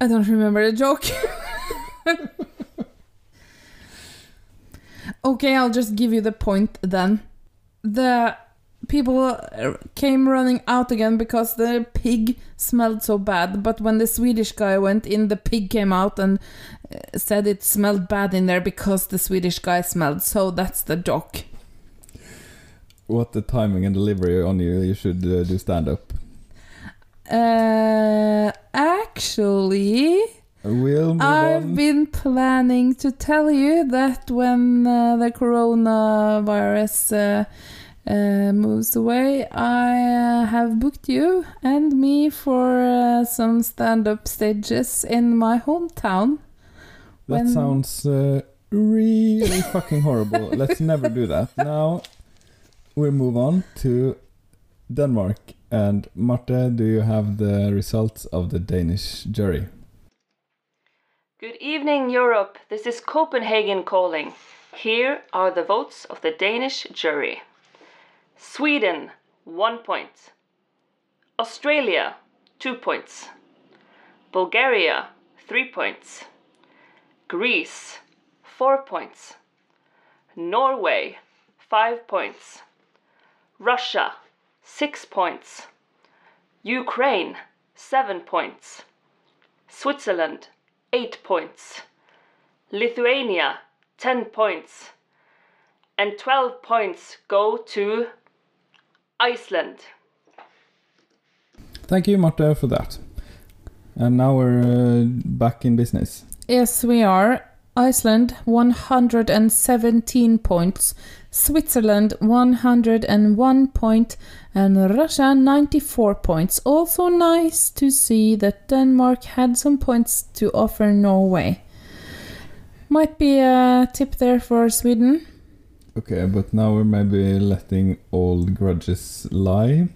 I don't remember the joke. okay, I'll just give you the point then. The people came running out again because the pig smelled so bad, but when the Swedish guy went in, the pig came out and uh, said it smelled bad in there because the Swedish guy smelled. So that's the joke.
What the timing and delivery on you? You should uh, do stand up.
Uh, actually,
We'll move
I've
on.
been planning to tell you that when uh, the coronavirus uh, uh, moves away, I uh, have booked you and me for uh, some stand up stages in my hometown.
That sounds uh, really fucking horrible. Let's never do that. Now we move on to Denmark. And Marte, do you have the results of the Danish jury?
Good evening, Europe. This is Copenhagen calling. Here are the votes of the Danish jury Sweden, one point. Australia, two points. Bulgaria, 3 points. Greece, 4 points. Norway, 5 points. Russia, 6 points. Ukraine, 7 points. Switzerland, 8 points. Lithuania, 10 points. And 12 points go to Iceland.
Thank you, Marta, for that. And now we're uh, back in business.
Yes, we are. Iceland 117 points, Switzerland 101 point, and Russia 94 points. Also nice to see that Denmark had some points to offer Norway. Might be a tip there for Sweden.
Okay, but now we're maybe letting old grudges lie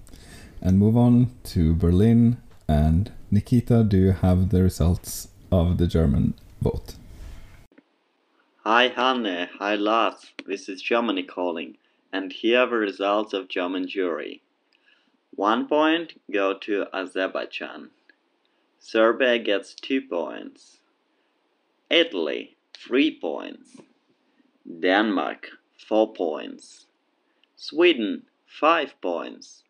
and move on to Berlin. And Nikita, do you have the results of the German vote?
Hi Hanne, hi Lars, this is Germany calling, and here are the results of German jury. One point go to Azerbaijan. Serbia gets two points. Italy, three points. Denmark, four points. Sweden, five points.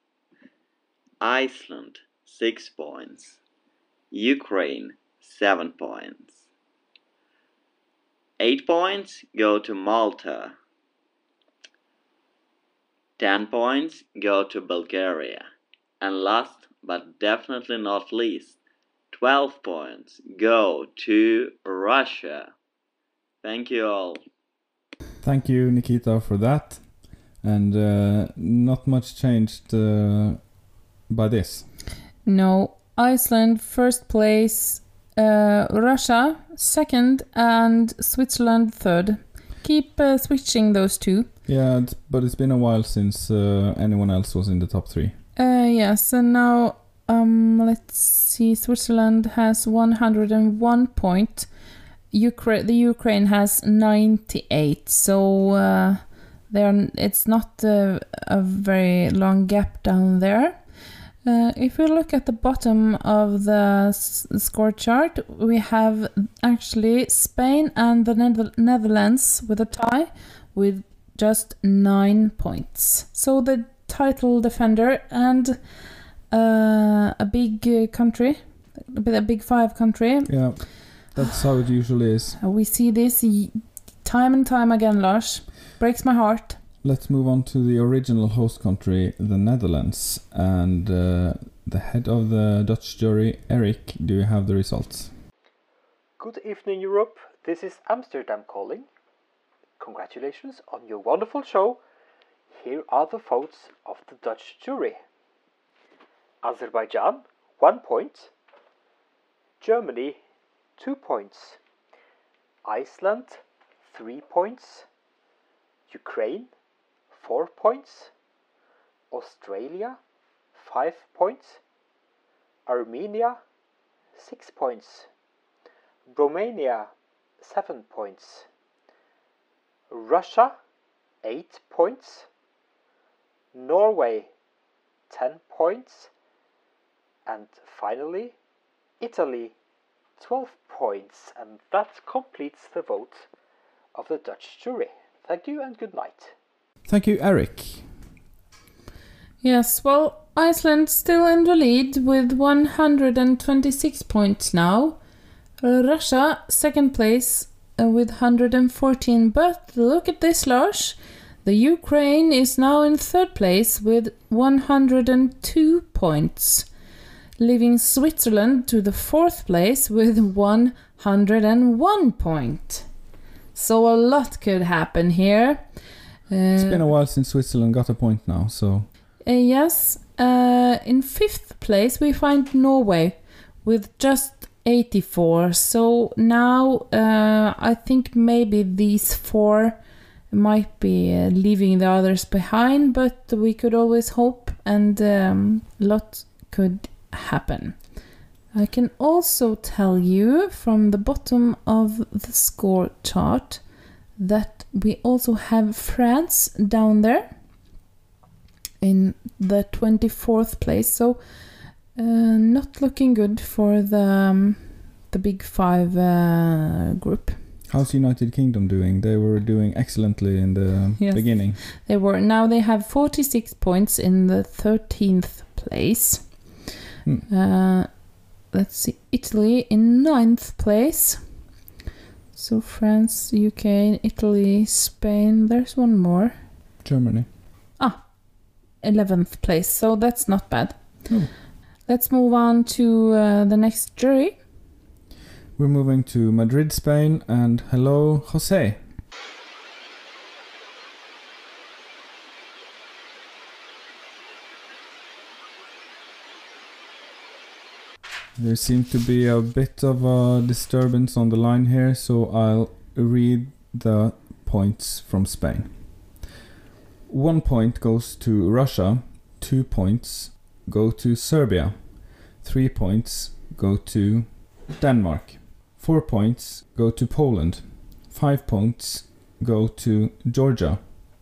Iceland, six points. Ukraine, seven points. Eight points go to Malta. Ten points go to Bulgaria. And last but definitely not least, 12 points go to Russia. Thank you all.
Thank you, Nikita, for that. And uh, not much changed uh, by this.
No, Iceland first place, uh, Russia second, and Switzerland third. Keep uh, switching those two.
Yeah, it's, but it's been a while since uh, anyone else was in the top three.
Uh, yes, and now um, let's see. Switzerland has 101 point. Ukraine, the Ukraine has 98. So uh, there, it's not uh, a very long gap down there. Uh, if we look at the bottom of the s- score chart, we have actually Spain and the Nether- Netherlands with a tie with just nine points. So the title defender and uh, a big uh, country, a big five country.
Yeah, that's how it usually is.
We see this y- time and time again, Lars. Breaks my heart.
Let's move on to the original host country, the Netherlands. And uh, the head of the Dutch jury, Eric, do you have the results?
Good evening, Europe. This is Amsterdam calling. Congratulations on your wonderful show. Here are the votes of the Dutch jury Azerbaijan, one point. Germany, two points. Iceland, three points. Ukraine, four points. Australia, five points. Armenia, six points. Romania, seven points. Russia, eight points. Norway, ten points. And finally, Italy, 12 points. And that completes the vote of the Dutch jury. Thank you and good night.
Thank you, Eric.
Yes, well, Iceland still in the lead with 126 points now. Russia, second place uh, with 114. But look at this, Lars. The Ukraine is now in third place with 102 points, leaving Switzerland to the fourth place with 101 point. So a lot could happen here.
It's
Uh,
been a while since Switzerland got a point now, so
uh, yes, uh, in fifth place we find Norway with just 84. So now uh, I think maybe these four might be uh, leaving the others behind, but we could always hope, and um, a lot could happen. I can also tell you from the bottom of the score chart that we also have France down there in the 24th place. So Uh, not looking good for the um, the big five uh, group.
How's United Kingdom doing? They were doing excellently in the
Yes.
beginning.
They were now they have 46 points in the 13th place. Uh, let's see, Italy in ninth place. So France, UK, Italy, Spain. There's one more.
Germany.
Ah, 11th place. So that's not bad.
Oh.
Let's move on to uh, the next jury.
We're moving to Madrid, Spain, and hello, Jose. There seems to be a bit of a disturbance on the line here, so I'll read the points from Spain. One point goes to Russia, two points go to Serbia, three points go to Denmark, four points go to Poland, five points go to Georgia,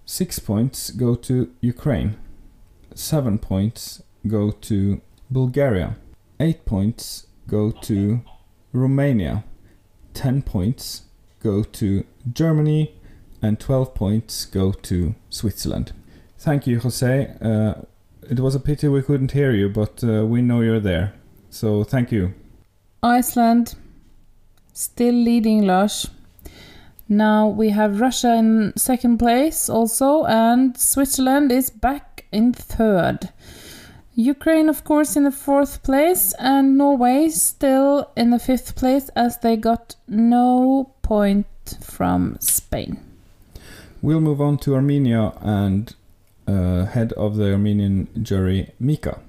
six points go to Ukraine, seven points go to Bulgaria, eight points go to Romania, ten points go to Germany, and 12 points go to Switzerland. Thank you, Jose. Uh, it was a pity we couldn't hear you, but uh, we know you're there. So thank you.
Iceland still leading Lars. Now we have Russia in second place also, and Switzerland is back in third. Ukraine, of course, in the fourth place, and Norway still in the fifth place as they got no point from Spain.
We'll move on to Armenia and uh, head of the Armenian jury, Mika.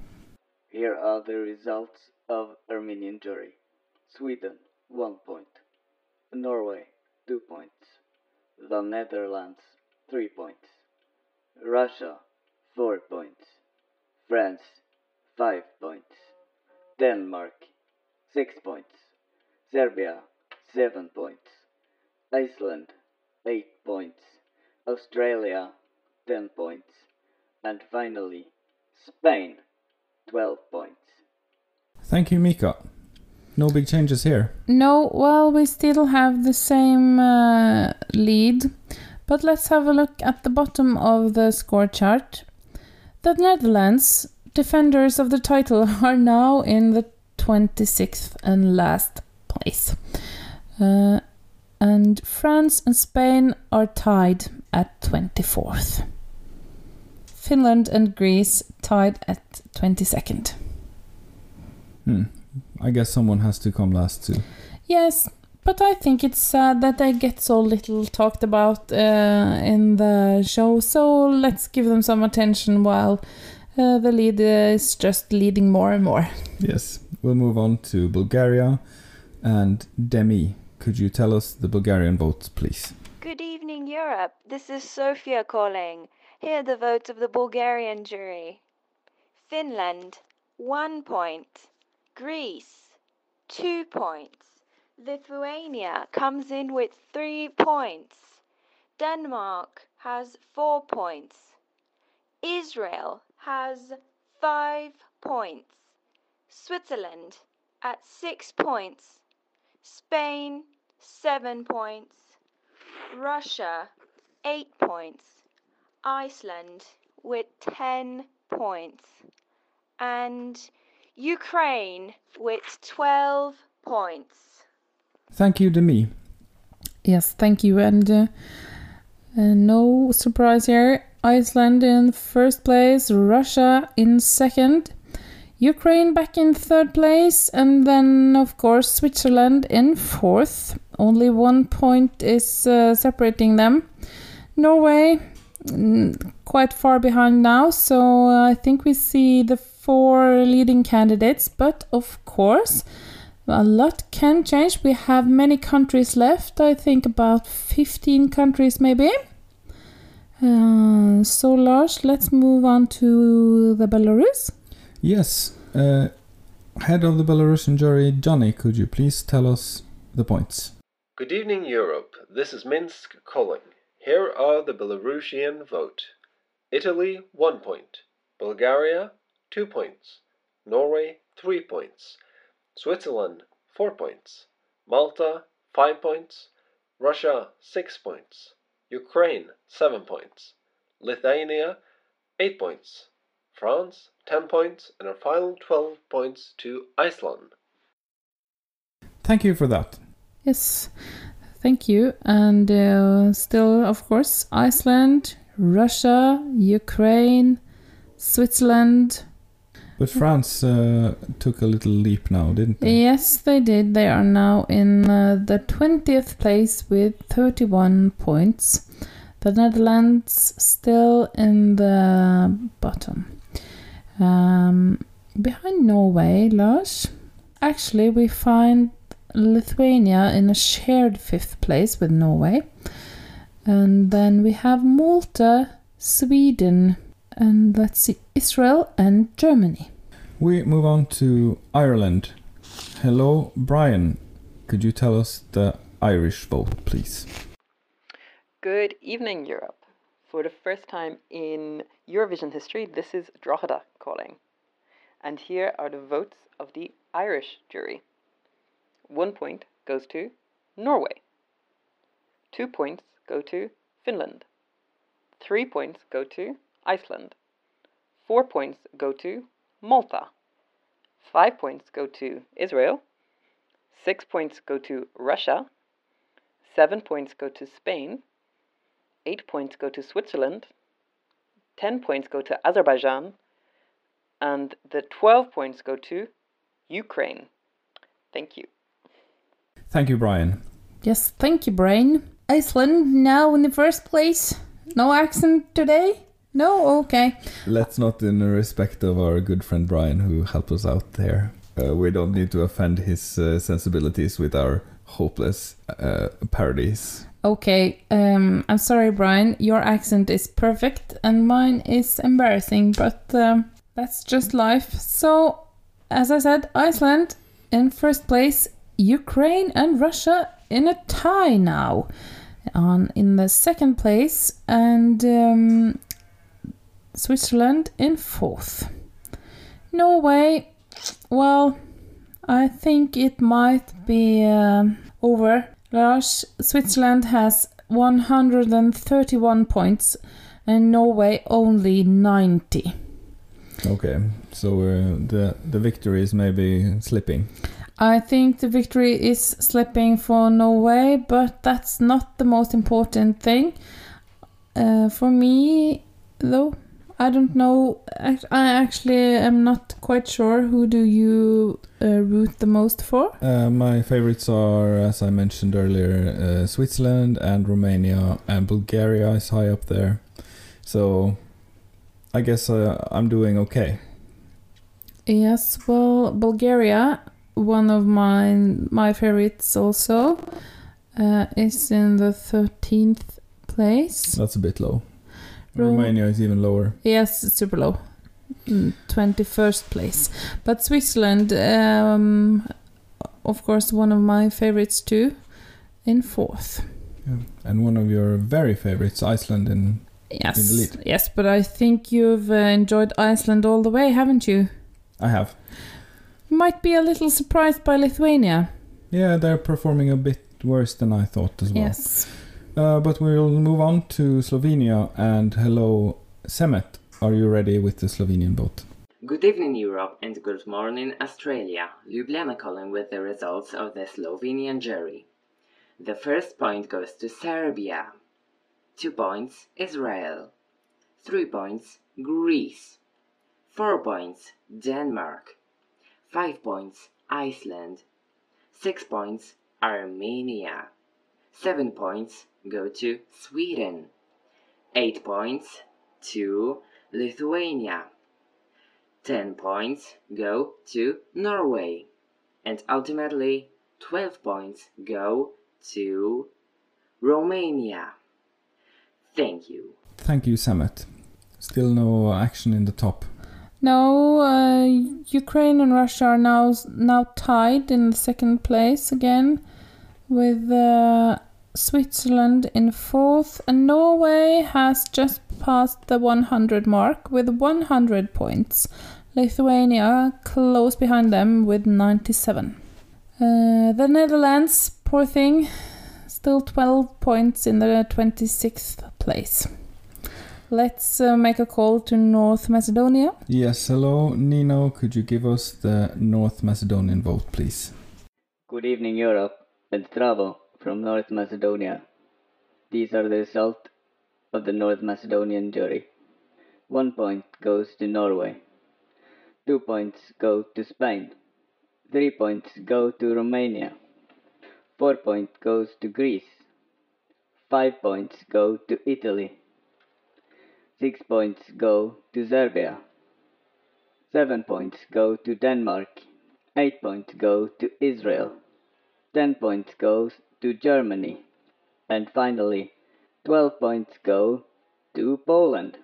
Here are the results of Armenian jury. Sweden, 1 point. Norway, 2 points. The Netherlands, 3 points. Russia, 4 points. France, 5 points. Denmark, 6 points. Serbia, 7 points. Iceland, 8 points. Australia, 10 points. And finally, Spain, 12 points.
Thank you, Mika. No big changes here.
No, well, we still have the same uh, lead, but let's have a look at the bottom of the score chart. The Netherlands, defenders of the title, are now in the 26th and last place. Uh, and France and Spain are tied at 24th. Finland and Greece tied at 22nd.
Hmm. I guess someone has to come last too.
Yes, but I think it's sad that they get so little talked about uh, in the show, so let's give them some attention while uh, the lead is just leading more and more.
Yes. We'll move on to Bulgaria and Demi. Could you tell us the Bulgarian votes, please?
Good evening, Europe. This is Sofia calling. Here are the votes of the Bulgarian jury Finland, one point. Greece, two points. Lithuania comes in with three points. Denmark has four points. Israel has five points. Switzerland at six points. Spain, seven points. Russia, eight points. Iceland with 10 points. And Ukraine with 12 points.
Thank you, Demi.
Yes, thank you. And uh, uh, no surprise here Iceland in first place, Russia in second, Ukraine back in third place, and then, of course, Switzerland in fourth. Only one point is uh, separating them. Norway mm, quite far behind now, so uh, I think we see the four leading candidates, but of course, a lot can change. We have many countries left, I think about 15 countries maybe. Uh, so, Lars, let's move on to the Belarus.
Yes. Uh, head of the Belarusian jury, Johnny, could you please tell us the points?
Good evening, Europe. This is Minsk calling. Here are the Belarusian vote Italy, 1 point. Bulgaria, 2 points. Norway, 3 points. Switzerland, 4 points. Malta, 5 points. Russia, 6 points. Ukraine, 7 points. Lithuania, 8 points. France, 10 points. And our final 12 points to Iceland.
Thank you for that.
Yes, thank you. And uh, still, of course, Iceland, Russia, Ukraine, Switzerland.
But France uh, took a little leap now, didn't they?
Yes, they did. They are now in uh, the 20th place with 31 points. The Netherlands still in the bottom. Um, behind Norway, Lars, actually, we find Lithuania in a shared fifth place with Norway. And then we have Malta, Sweden, and let's see, Israel and Germany.
We move on to Ireland. Hello, Brian. Could you tell us the Irish vote, please?
Good evening, Europe. For the first time in Eurovision history, this is Drogheda calling. And here are the votes of the Irish jury. One point goes to Norway. Two points go to Finland. Three points go to Iceland. Four points go to Malta. Five points go to Israel. Six points go to Russia. Seven points go to Spain. Eight points go to Switzerland. Ten points go to Azerbaijan. And the 12 points go to Ukraine. Thank you.
Thank you, Brian.
Yes, thank you, Brian. Iceland now in the first place. No accent today? No? Okay.
Let's not, in respect of our good friend Brian, who helped us out there, uh, we don't need to offend his uh, sensibilities with our hopeless uh, parodies.
Okay, um, I'm sorry, Brian. Your accent is perfect and mine is embarrassing, but um, that's just life. So, as I said, Iceland in first place, Ukraine and Russia in a tie now. On in the second place, and um, Switzerland in fourth. Norway, well, I think it might be um over. Lars, Switzerland has 131 points and Norway only 90.
Okay, so uh, the the victory is maybe slipping.
I think the victory is slipping for Norway, but that's not the most important thing. Uh, for me, though, I don't know. I, I actually am not quite sure. Who do you uh, root the most for?
Uh, my favorites are, as I mentioned earlier, uh, Switzerland and Romania, and Bulgaria is high up there. So I guess uh, I'm doing okay.
Yes, well, Bulgaria, one of my my favorites also, uh, is in the thirteenth place.
That's a bit low.
Ro-
Romania is even lower.
Yes, it's super low. Twenty first place, but Switzerland, um, of course, one of my favorites too, in fourth.
Yeah. And one of your very favorites, Iceland, in
Yes,
in the lead.
yes, but I think you've uh, enjoyed Iceland all the way, haven't you?
I have.
Might be a little surprised by Lithuania.
Yeah, they're performing a bit worse than I thought as well.
Yes.
Uh, but we'll move on to Slovenia and hello, Semet. Are you ready with the Slovenian vote?
Good evening, Europe, and good morning, Australia. Ljubljana calling with the results of the Slovenian jury. The first point goes to Serbia. Two points, Israel. Three points, Greece. Four points, Denmark. Five points, Iceland. Six points, Armenia. Seven points go to Sweden. Eight points to Lithuania. 10 points go to Norway. And ultimately, 12 points go to Romania. Thank you.
Thank you, Semet. Still no action in the top.
No, uh, Ukraine and Russia are now now tied in the second place again, with uh, Switzerland in fourth, and Norway has just passed the 100 mark with 100 points. Lithuania close behind them with 97. Uh, the Netherlands, poor thing, still 12 points in the 26th place. Let's uh, make a call to North Macedonia.
Yes, hello, Nino. Could you give us the North Macedonian vote, please?
Good evening, Europe. It's Travo from North Macedonia. These are the results of the North Macedonian jury. One point goes to Norway. Two points go to Spain. Three points go to Romania. Four points goes to Greece. Five points go to Italy. Six points go to Serbia. Seven points go to Denmark. Eight points go to Israel. Ten points goes to Germany. And finally, 12 points go to Poland.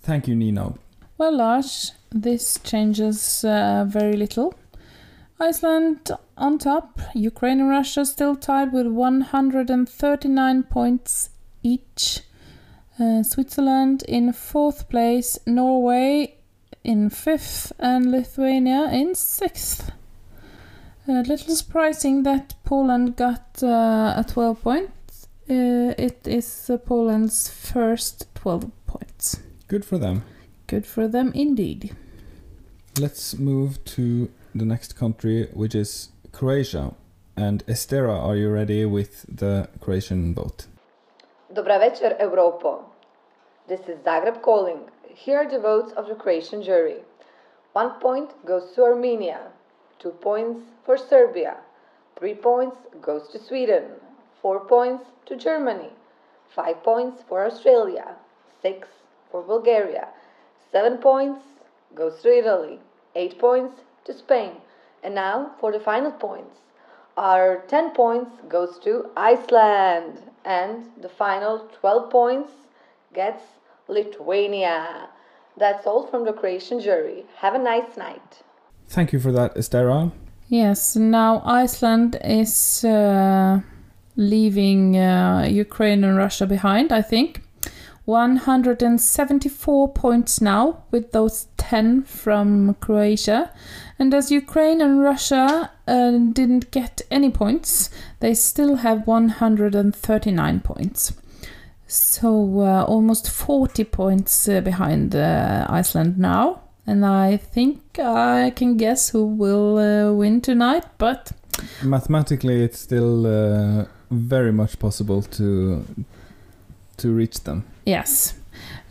Thank you, Nino.
Well, Lars, this changes uh, very little. Iceland on top, Ukraine and Russia still tied with 139 points each. Uh, Switzerland in fourth place, Norway in fifth, and Lithuania in sixth. A little surprising that Poland got uh, a 12 points. Uh, it is uh, Poland's first 12 points.
Good for them.
Good for them indeed.
Let's move to the next country, which is Croatia. And Estera, are you ready with the Croatian vote?
Dobra večer, Europo. This is Zagreb calling. Here are the votes of the Croatian jury. One point goes to Armenia, two points for Serbia, three points goes to Sweden, four points to Germany, five points for Australia, six for Bulgaria, seven points goes to Italy, eight points to Spain, and now for the final points. Our 10 points goes to Iceland and the final 12 points gets Lithuania. That's all from the Croatian jury. Have a nice night.
Thank you for that, Estera.
Yes, now Iceland is uh, leaving uh, Ukraine and Russia behind, I think. 174 points now, with those 10 from Croatia. And as Ukraine and Russia uh, didn't get any points, they still have 139 points. So uh, almost 40 points uh, behind uh, Iceland now. And I think I can guess who will uh, win tonight, but
Mathematically, it's still uh, very much possible to to reach them.
yes.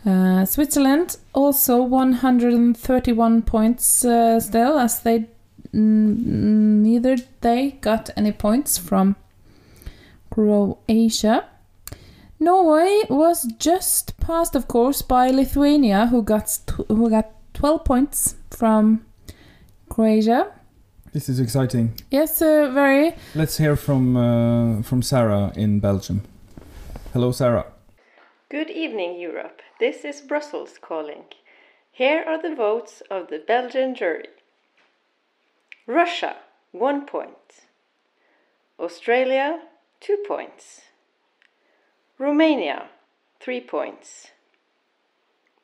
Uh, Switzerland also 131 points uh, still, as they neither they got any points from Croatia. Norway was just passed, of course, by Lithuania, who got who got 12 points from Croatia.
This is exciting.
Yes, uh, very.
Let's hear from uh, from Sarah in Belgium. Hello, Sarah.
Good evening, Europe. This is Brussels calling. Here are the votes of the Belgian jury Russia, one point. Australia, two points. Romania, three points.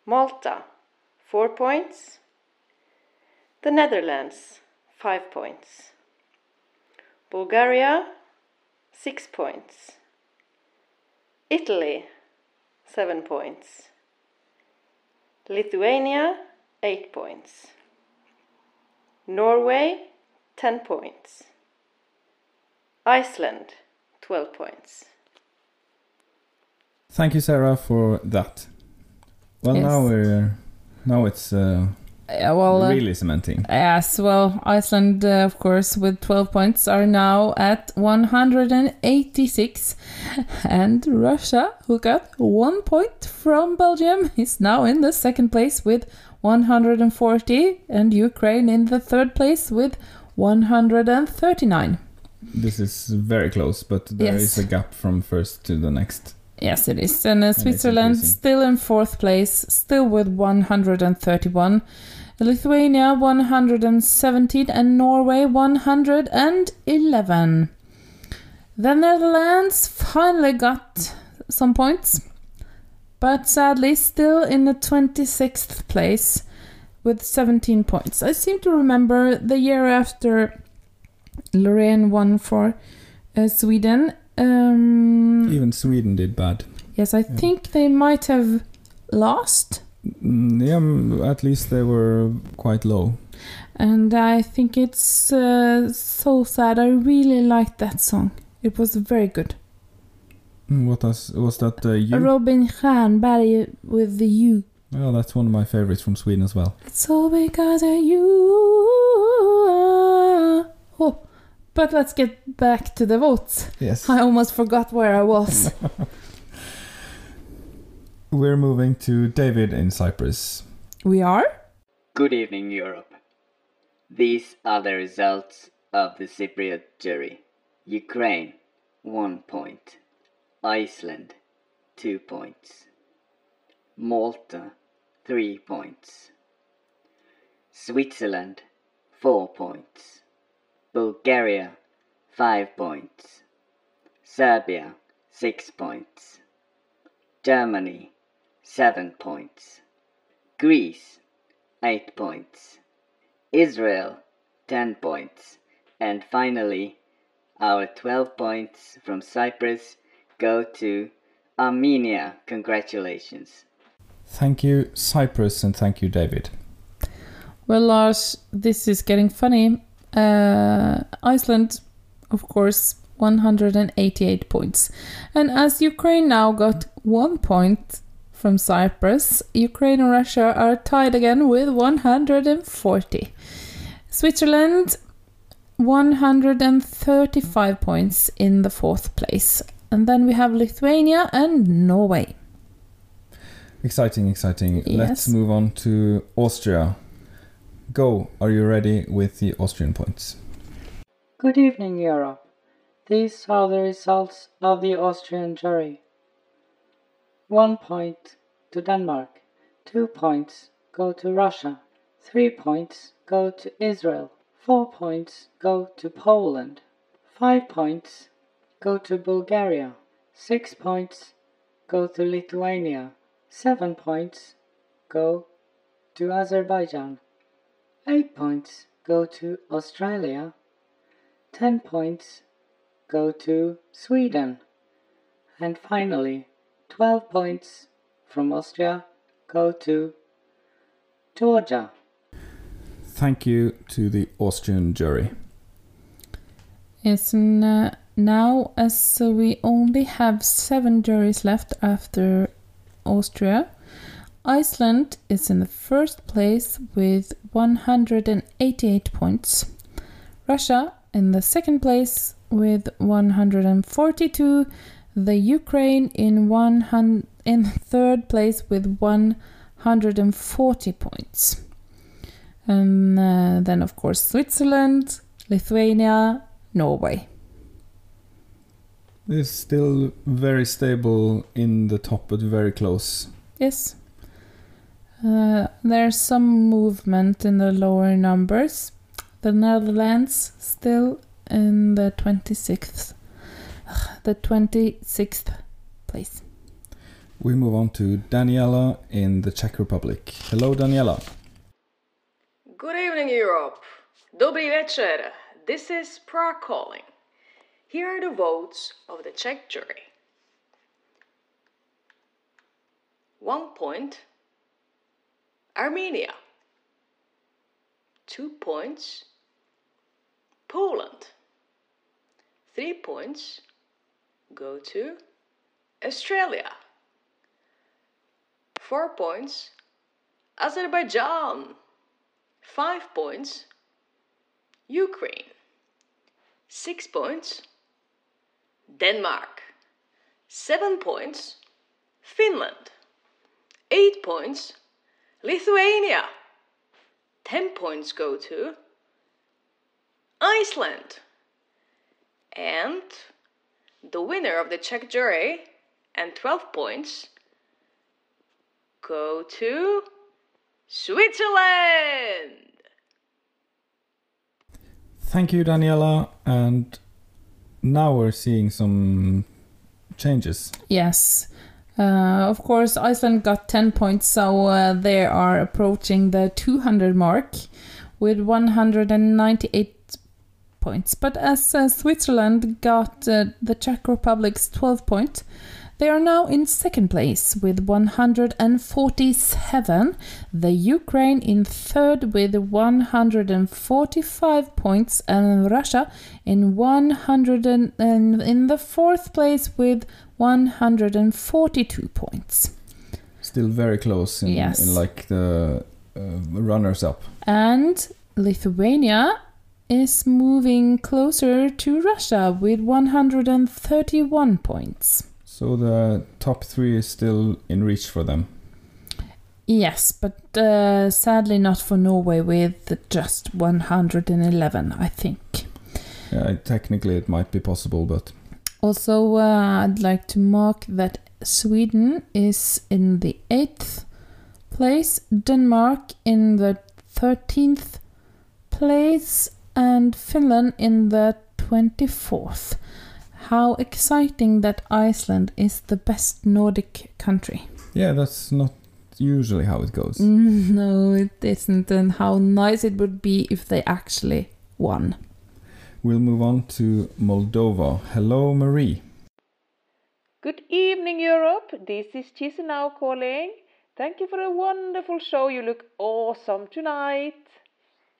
Malta, four points. The Netherlands, five points. Bulgaria, six points. Italy, seven points. Lithuania, eight points. Norway, ten points. Iceland, 12 points.
Thank you, Sarah, for that. Well,
Yes.
now we're now it's uh,
Yeah, well, uh,
really cementing.
Yes, well, Iceland, uh, of course, with 12 points, are now at 186. And Russia, who got one point from Belgium, is now in the second place with 140. And Ukraine in the third place with 139.
This is very close, but there is
Yes.
a gap from first to the next.
Yes, it is. And uh, Switzerland still in fourth place, still with 131. Lithuania 117 and Norway 111. The Netherlands finally got some points, but sadly still in the 26th place with 17 points. I seem to remember the year after Loreen won for uh, Sweden. Um,
Even Sweden did bad.
yes, I think they might have lost.
Mm, Yeah, mm, at least they were quite low.
And I think it's uh, so sad. I really liked that song. It was very good.
Mm, What was was that? Uh, you?
Robin Stjernberg with the You.
Oh, that's one of my favorites from Sweden as well.
It's all because of you. Oh, but let's get back to the votes.
Yes.
I almost forgot where I was.
We're moving to David in Cyprus.
we are?
Good evening, Europe. These are the results of the Cypriot jury. Ukraine, 1 point. Iceland, 2 points. Malta, 3 points. Switzerland, 4 points. Bulgaria, 5 points. Serbia, 6 points. Germany, 7 points. Greece, 8 points. Israel, 10 points. And finally, our 12 points from Cyprus go to Armenia. Congratulations.
Thank you, Cyprus, and thank you, David.
Well, Lars, this is getting funny. Uh, Iceland, of course, 188 points. And as Ukraine now got one point from Cyprus, Ukraine and Russia are tied again with 140. Switzerland, 135 points in the fourth place. And then we have Lithuania and Norway.
Exciting, exciting. Let's move on to Austria. Go. Are you ready with the Austrian points?
Good evening, Europe. These are the results of the Austrian jury. One point to Denmark, two points go to Russia, three points go to Israel, four points go to Poland, five points go to Bulgaria, six points go to Lithuania, seven points go to Azerbaijan, eight points go to Australia, 10 points go to Sweden. And finally, 12 points from Austria go to Georgia.
Thank you to the Austrian jury.
Yes, and uh, now as uh, we only have seven juries left after Austria, Iceland is in the first place with 188 points. Russia in the second place with 142. The Ukraine in one hun- in third place with 140 points. And uh, then, of course, Switzerland, Lithuania, Norway.
It's still very stable in the top, but very close.
Yes. Uh, there's some movement in the lower numbers. The Netherlands still in the 26th, the 26th place.
We move on to Daniela in the Czech Republic. Hello, Daniela.
Good evening, Europe. Dobrý večer. This is Prague calling. Here are the votes of the Czech jury. One point, Armenia. Two points, Poland. Three points go to Australia. Four points, Azerbaijan. Five points, Ukraine. Six points, Denmark. Seven points, Finland. Eight points, Lithuania. Ten points go to Iceland. And the winner of the Czech jury and 12 points go to Switzerland.
Thank you, Daniela. And now we're seeing some changes.
Yes. Uh, of course, Iceland got 10 points, so uh, they are approaching the 200 mark with 198 points. But as uh, Switzerland got uh, the Czech Republic's 12 points, they are now in second place with 147. The Ukraine in third with 145 points, and Russia in 100 and, and in the fourth place with 142 points.
Still very close in,
Yes.
in like the uh, runners up.
And Lithuania is moving closer to Russia with 131 points.
So the top three is still in reach for them.
Yes, but uh, sadly not for Norway with just 111, I think.
Yeah, technically it might be possible, but
Also, uh, I'd like to mark that Sweden is in the eighth place, Denmark in the 13th place, and Finland in the 24th. How exciting that Iceland is the best Nordic country.
yeah, that's not usually how it goes.
No, it isn't, and how nice it would be if they actually won.
We'll move on to Moldova. Hello, Marie.
Good evening, Europe. This is Chisinau calling. Thank you for a wonderful show. You look awesome tonight.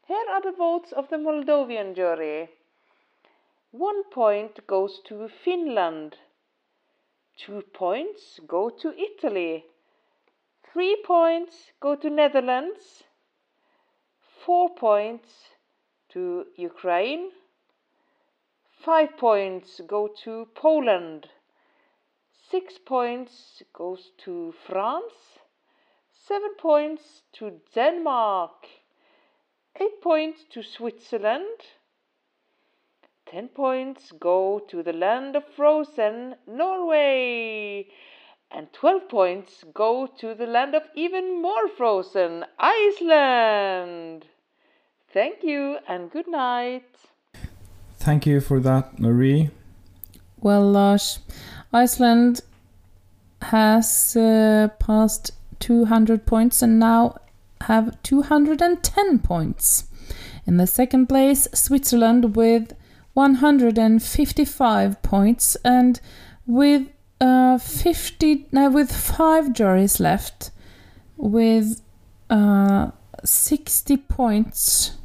Here are the votes of the Moldovan jury. One point goes to Finland. Two points go to Italy. Three points go to Netherlands. Four points to Ukraine. Five points go to Poland. Six points goes to France. Seven points to Denmark. Eight points to Switzerland. Ten points go to the land of frozen Norway. And 12 points go to the land of even more frozen Iceland. Thank you and good night.
Thank you for that, Marie.
Well, Lars, Iceland has uh, passed 200 points and now have 210 points. In the second place, Switzerland with 155 points and with uh, 50 no, with five juries left with uh, 60 points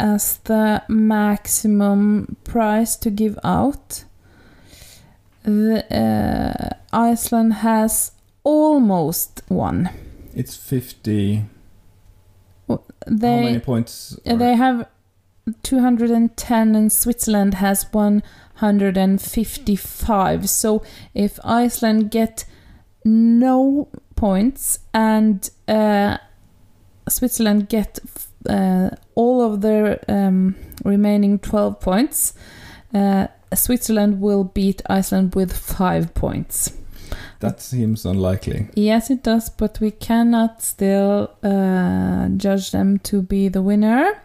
as the maximum price to give out. The, uh, Iceland has almost won.
It's 50.
They,
How many points?
uh, They have 210 and Switzerland has 155. So if Iceland get no points and uh, Switzerland get uh, all of their um, remaining 12 points, uh, Switzerland will beat Iceland with 5 points.
That seems unlikely.
Yes, it does, but we cannot still uh, judge them to be the winner.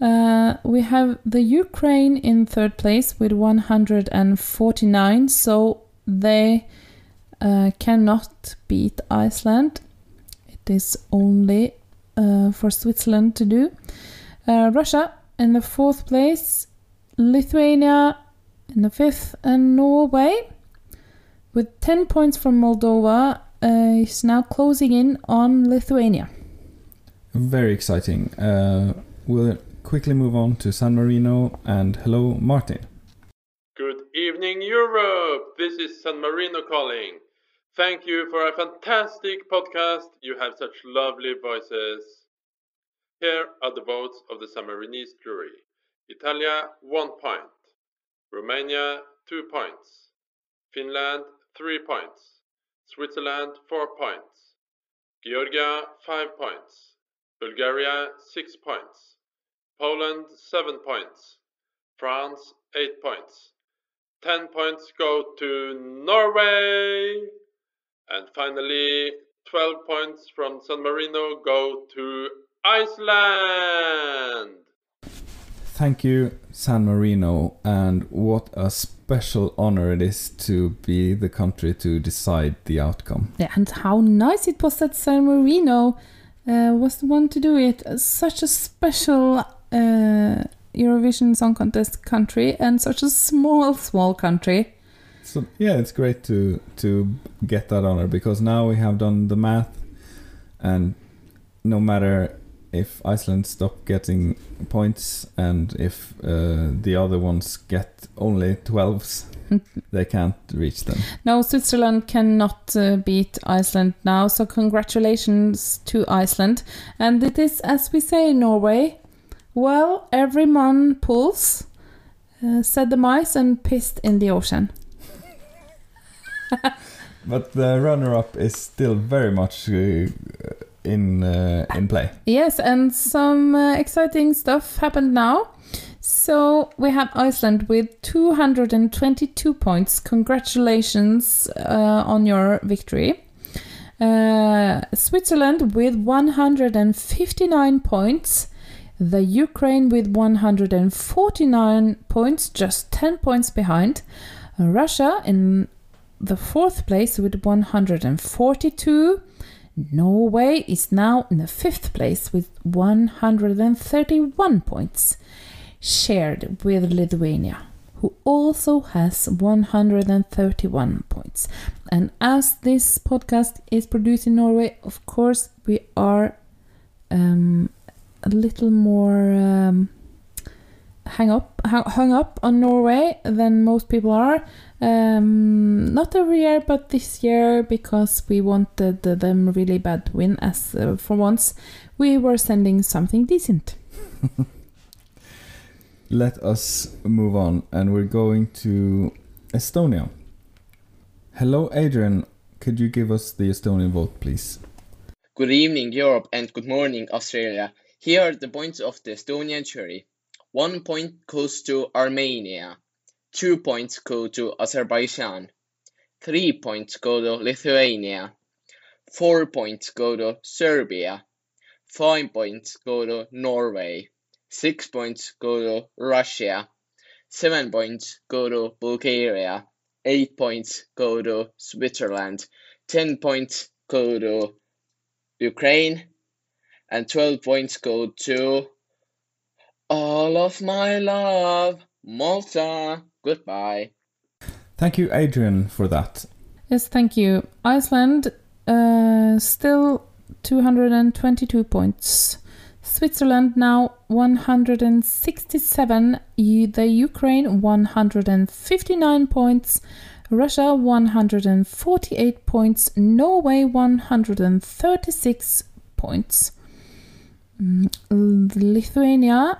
Uh, we have the Ukraine in third place with 149, so they uh, cannot beat Iceland. It is only for Switzerland to do. Uh, Russia in the fourth place, Lithuania in the fifth, and Norway with 10 points from Moldova uh, is now closing in on Lithuania.
Very exciting. Uh, we'll quickly move on to San Marino and hello, Martin.
Good evening, Europe. This is San Marino calling. Thank you for a fantastic podcast. You have such lovely voices. Here are the votes of the San Marinese jury Italia, 1 point. Romania, 2 points. Finland, 3 points. Switzerland, 4 points. Georgia, 5 points. Bulgaria, 6 points. Poland, 7 points. France, 8 points. 10 points go to Norway. And finally, 12 points from San Marino go to Iceland.
Thank you, San Marino, and what a special honor it is to be the country to decide the outcome.
Yeah, and how nice it was that San Marino uh, was the one to do it. Such a special uh, Eurovision Song Contest country and such a small, small country.
So yeah, it's great to to get that honor because now we have done the math, and no matter if Iceland stop getting points and if uh, the other ones get only 12s, they can't reach them.
No, Switzerland cannot uh, beat Iceland now, so congratulations to Iceland. And it is, as we say in Norway, well, every man pulls, uh, said the mice, and pissed in the ocean.
But the runner-up is still very much uh, in uh, in play.
Yes, and some uh, exciting stuff happened now. So we have Iceland with 222 points. Congratulations uh, on your victory. Uh, Switzerland with 159 points. The Ukraine with 149 points, just 10 points behind. Russia in the fourth place with 142. Norway is now in the fifth place with 131 points, shared with Lithuania, who also has 131 points. And as this podcast is produced in Norway, of course, we are um, a little more um, hang up, hung up on Norway than most people are. Um, not every year, but this year because we wanted them really bad to win. As uh, for once, we were sending something decent.
Let us move on, and we're going to Estonia. Hello, Adrian. Could you give us the Estonian vote, please?
Good evening, Europe, and good morning, Australia. Here are the points of the Estonian jury. One point goes to Armenia. Two points go to Azerbaijan. Three points go to Lithuania. Four points go to Serbia. Five points go to Norway. Six points go to Russia. Seven points go to Bulgaria. Eight points go to Switzerland. Ten points go to Ukraine. And 12 points go to all of my love, Malta. Goodbye.
Thank you, Adrian, for that.
Yes, thank you. Iceland uh, still 222 points. Switzerland now 167. The Ukraine 159 points. Russia 148 points. Norway 136 points. Mm, Lithuania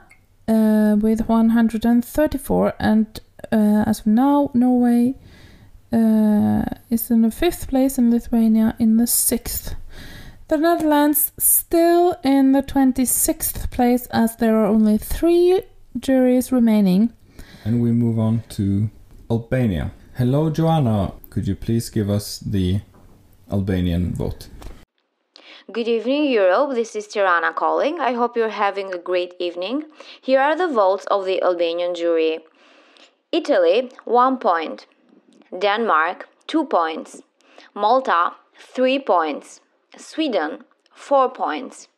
uh, with 134 and uh, as of now Norway uh, is in the fifth place and Lithuania in the sixth. The Netherlands still in the 26th place as there are only three juries remaining.
And we move on to Albania. Hello, Joanna. Could you please give us the Albanian vote?
Good evening, Europe. This is Tirana calling. I hope you're having a great evening. Here are the votes of the Albanian jury Italy, 1 point. Denmark, 2 points. Malta, 3 points. Sweden, 4 points.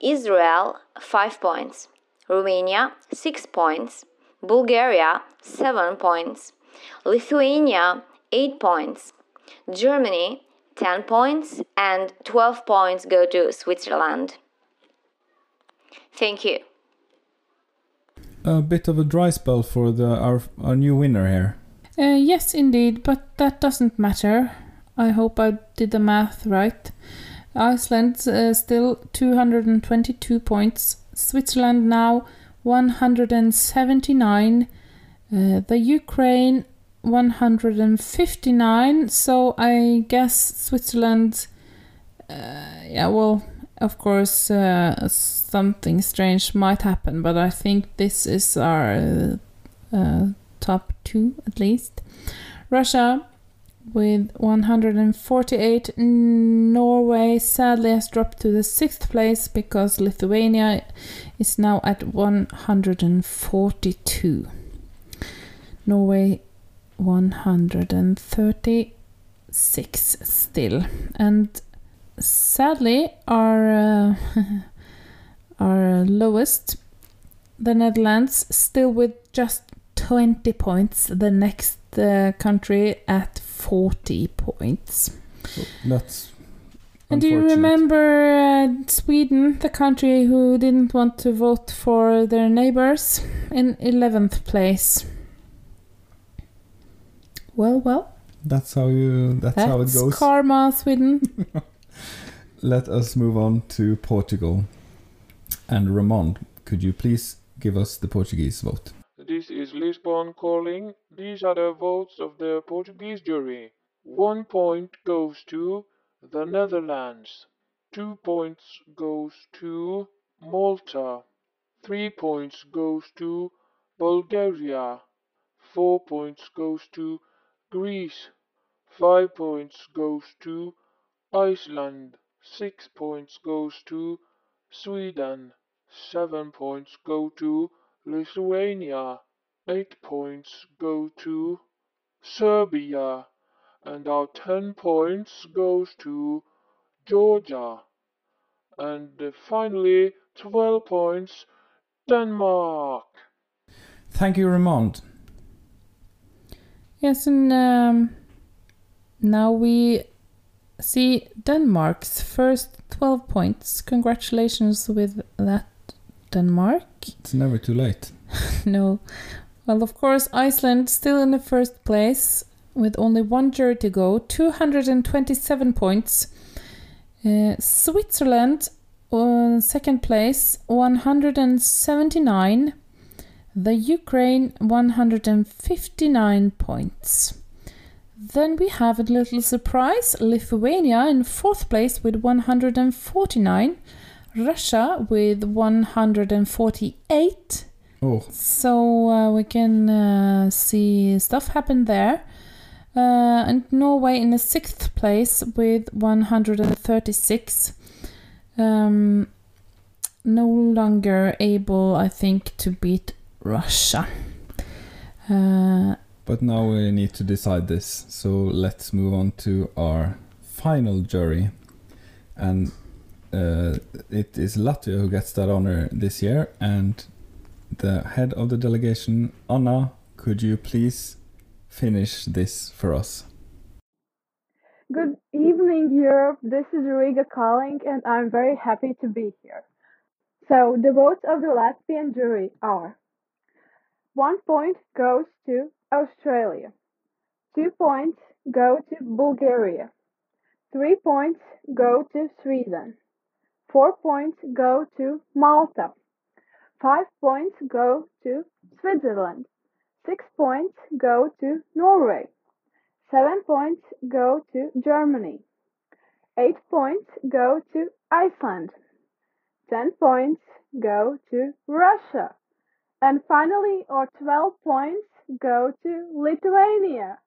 Israel, 5 points. Romania, 6 points. Bulgaria, 7 points. Lithuania, 8 points. Germany, 10 points, and 12 points go to Switzerland. Thank you.
A bit of a dry spell for the our, our new winner here.
Uh, yes, indeed, but that doesn't matter. I hope I did the math right. Iceland uh, still 222 points. Switzerland now 179. Uh, the Ukraine 159. So I guess Switzerland. Uh, yeah, well, of course, uh, something strange might happen, but I think this is our uh, top two at least. Russia with 148. Norway sadly has dropped to the sixth place because Lithuania is now at 142. Norway 136 still. And sadly, our uh, our lowest, the Netherlands, still with just 20 points. The next uh, country at 40 points.
That's
And do you remember uh, Sweden, the country who didn't want to vote for their neighbors, in 11th place? Well, well,
That's how you. That's, how it
that's
goes.
karma, Sweden.
Let us move on to Portugal. And Ramon, could you please give us the Portuguese vote?
This is Lisbon calling. These are the votes of the Portuguese jury. One point goes to the Netherlands. Two points goes to Malta. Three points goes to Bulgaria. Four points goes to Greece. Five points goes to Iceland. Six points goes to Sweden. Seven points go to Lithuania. Eight points go to Serbia. And our ten points goes to Georgia. And uh, finally, twelve points, Denmark.
Thank you, Ramon.
Yes, and um, now we see Denmark's first 12 points. Congratulations with that, Denmark.
It's never too late.
no. Well, of course, Iceland still in the first place with only one jury to go, 227 points. Uh, Switzerland, uh, second place, 179. The Ukraine, 159 points. Then we have a little surprise Lithuania in fourth place with 149. Russia with 148.
Oh.
So uh, we can uh, see stuff happen there. Uh, and Norway in the sixth place with 136. Um, no longer able, I think, to beat Russia. Uh,
But now we need to decide this. So let's move on to our final jury. And uh, it is Latvia who gets that honor this year. And the head of the delegation, Anna, could you please finish this for us?
Good evening, Europe. This is Riga calling, and I'm very happy to be here. So, the votes of the Latvian jury are one point goes to Australia, two points go to Bulgaria, three points go to Sweden, four points go to Malta, five points go to Switzerland, six points go to Norway, seven points go to Germany, eight points go to Iceland, ten points go to Russia, and finally, our 12 points go to Lithuania.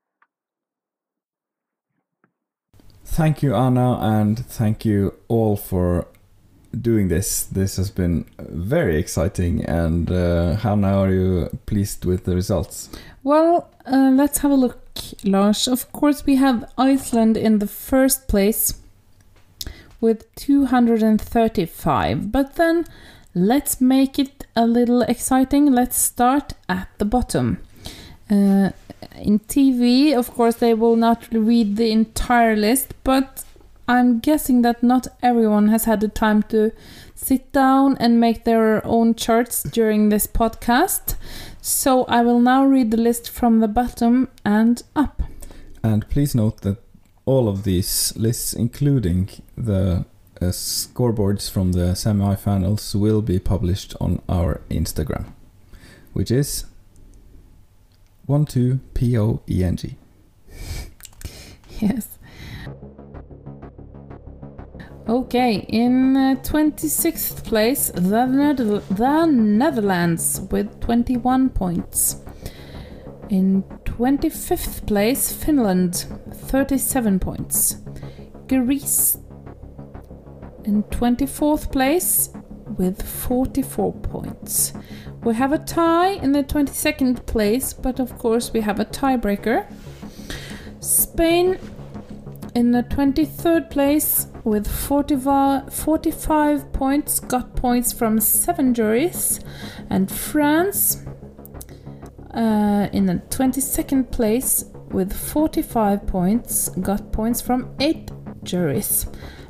Thank you, Anna, and thank you all for doing this. This has been very exciting. And uh, how now are you pleased with the results?
Well, uh, let's have a look, Lars. Of course, we have Iceland in the first place with 235. But then let's make it a little exciting. Let's start at the bottom. Uh, in TV, of course, they will not read the entire list, but I'm guessing that not everyone has had the time to sit down and make their own charts during this podcast. So I will now read the list from the bottom and up.
And please note that all of these lists, including the uh, scoreboards from the semi-finals, will be published on our Instagram, which is one two p o e n g.
Yes. Okay, in uh, 26th place, the, Nether- the Netherlands with 21 points. In 25th place, Finland, 37 points. Greece in 24th place with 44 points. We have a tie in the 22nd place, but of course we have a tiebreaker. Spain in the 23rd place with 45, 45 points, got points from seven juries, and France uh, in the 22nd place with 45 points, got points from eight juries.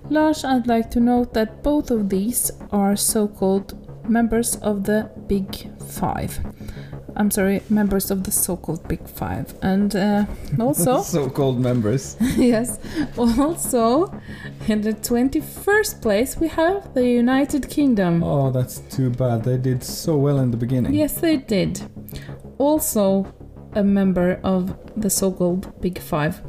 Lars, I'd like to note that both of these are so called members of the Big Five. I'm sorry, members of the so called Big Five. And uh, also.
so-called members.
yes. Also, in the 21st place, we have the United Kingdom.
Oh, that's too bad. They did so well in the beginning.
Yes, they did. Also, a member of the so-called Big Five.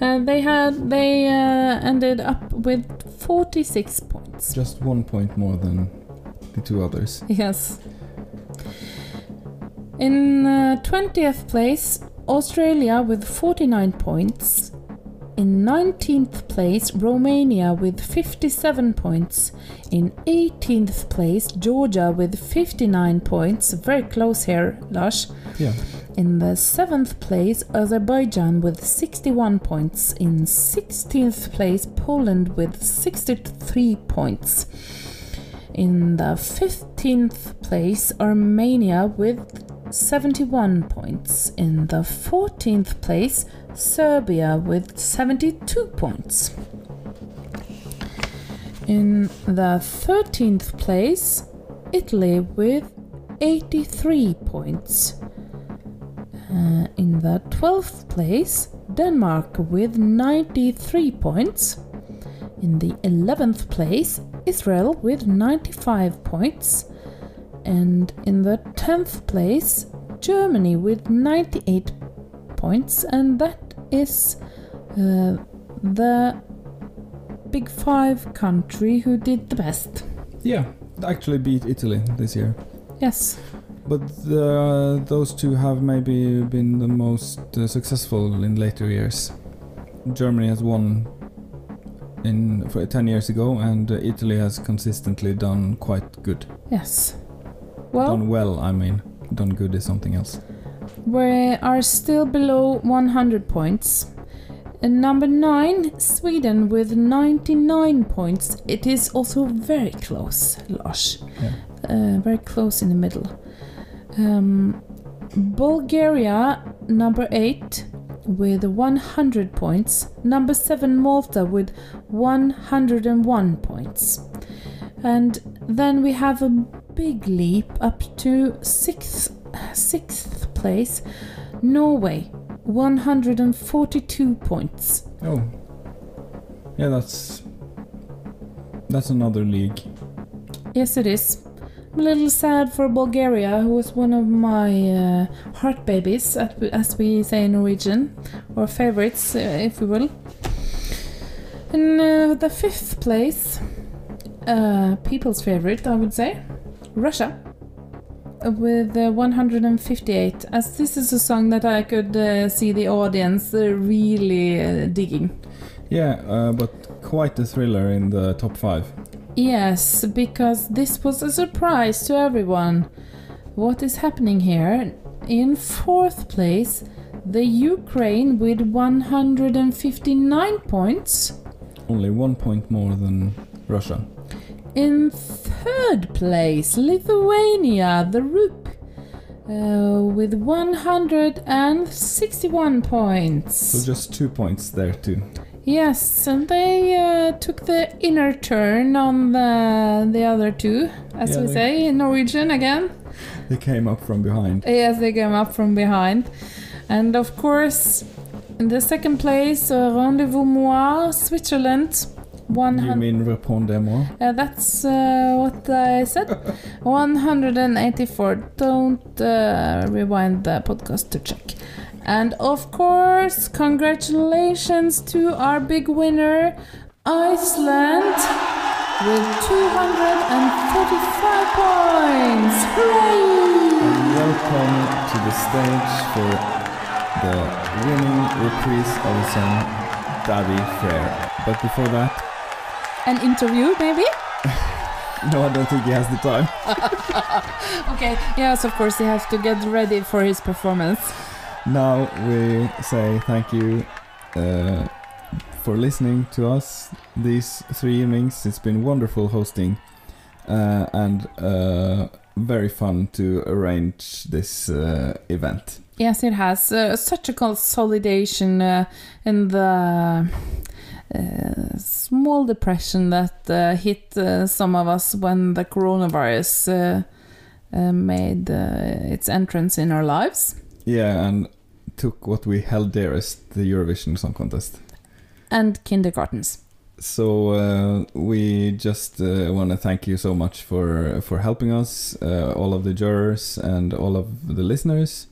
Uh, they had they uh, ended up with 46 points.
Just one point more than the two others.
Yes. In uh, 20th place, Australia with 49 points. In 19th place, Romania with 57 points. In 18th place, Georgia with 59 points. Very close here, Lars.
Yeah.
In the 7th place, Azerbaijan with 61 points. In 16th place, Poland with 63 points. In the 15th place, Armenia with 71 points. In the 14th place, Serbia with 72 points. In the 13th place, Italy with 83 points. Uh, in the 12th place, Denmark with 93 points. In the 11th place, Israel with 95 points. And in the 10th place, Germany with 98 points. And that is uh, the big five country who did the best.
Yeah, actually beat Italy this year.
Yes.
But uh, those two have maybe been the most uh, successful in later years. Germany has won in for 10 years ago, and uh, Italy has consistently done quite good.
Yes. Well,
done well, I mean. Done good is something else.
we are still below 100 points. And number 9, Sweden with 99 points. It is also very close, Lars.
Yeah.
Uh, very close in the middle. Um, Bulgaria, number 8, with 100 points. Number 7, Malta, with 101 points. And then we have a big leap up to 6th, sixth place, Norway, 142 points.
Oh. Yeah, that's. That's another league.
Yes, it is. I'm a little sad for Bulgaria, who was one of my uh, heart babies, as we say in Norwegian, or favorites, uh, if we will. In uh, the fifth place, uh, people's favorite, I would say, Russia, with uh, 158. As this is a song that I could uh, see the audience really digging.
Yeah, but quite a thriller in the top five.
Yes, because this was a surprise to everyone. What is happening here? In fourth place, the Ukraine with 159 points.
Only one point more than Russia.
In third place, Lithuania, the Roop, uh, with 161 points.
So just two points there too.
Yes, and they uh, took the inner turn on the the other two, as
Yeah,
we say in Norwegian again.
They came up from behind.
Yes, they came up from behind. And of course, in the second place, uh, Rendezvous Moi, Switzerland.
You mean Répondez-moi?
Uh, that's uh, what I said. 184. Don't uh, rewind the podcast to check. And of course, congratulations to our big winner, Iceland, with 245 points. Hooray!
And welcome to the stage for the winning reprise of the song Daði Freyr. But before that,
An interview, maybe?
No, I don't think he has the time.
okay, yes, of course, he has to get ready for his performance.
Now we say thank you uh, for listening to us these three evenings. It's been wonderful hosting uh, and uh, very fun to arrange this uh, event.
Yes, it has uh, such a consolidation uh, in the uh, small depression that uh, hit uh, some of us when the coronavirus made its entrance in our lives.
Yeah, and took what we held dearest, the Eurovision Song Contest.
And kindergartens.
So uh, we just uh, want to thank you so much for for helping us, uh, all of the jurors and all of the listeners,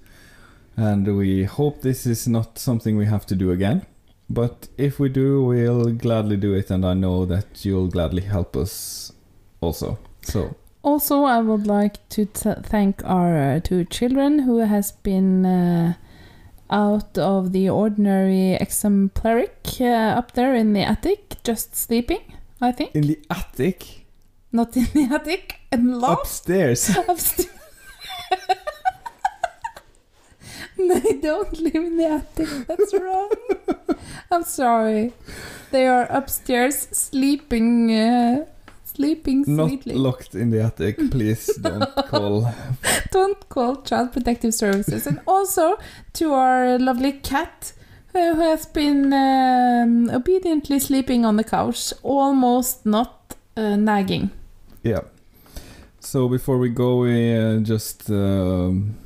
and we hope this is not something we have to do again. But if we do, we'll gladly do it, and I know that you'll gladly help us also. So
Also, I would like to t- thank our uh, two children who has been uh, out of the ordinary exemplaric uh, up there in the attic, just sleeping. I think
in the attic,
not in the attic, and
upstairs.
upstairs. they don't live in the attic. That's wrong. I'm sorry. They are upstairs sleeping, sleeping
Not locked in the attic, please don't call.
Don't call Child Protective Services. and also to our lovely cat uh, who has been um, obediently sleeping on the couch, almost not uh, nagging.
Yeah. So before we go, we uh, just um,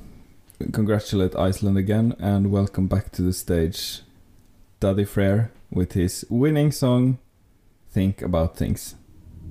congratulate Iceland again and welcome back to the stage Daði Freyr with his winning song Think About Things.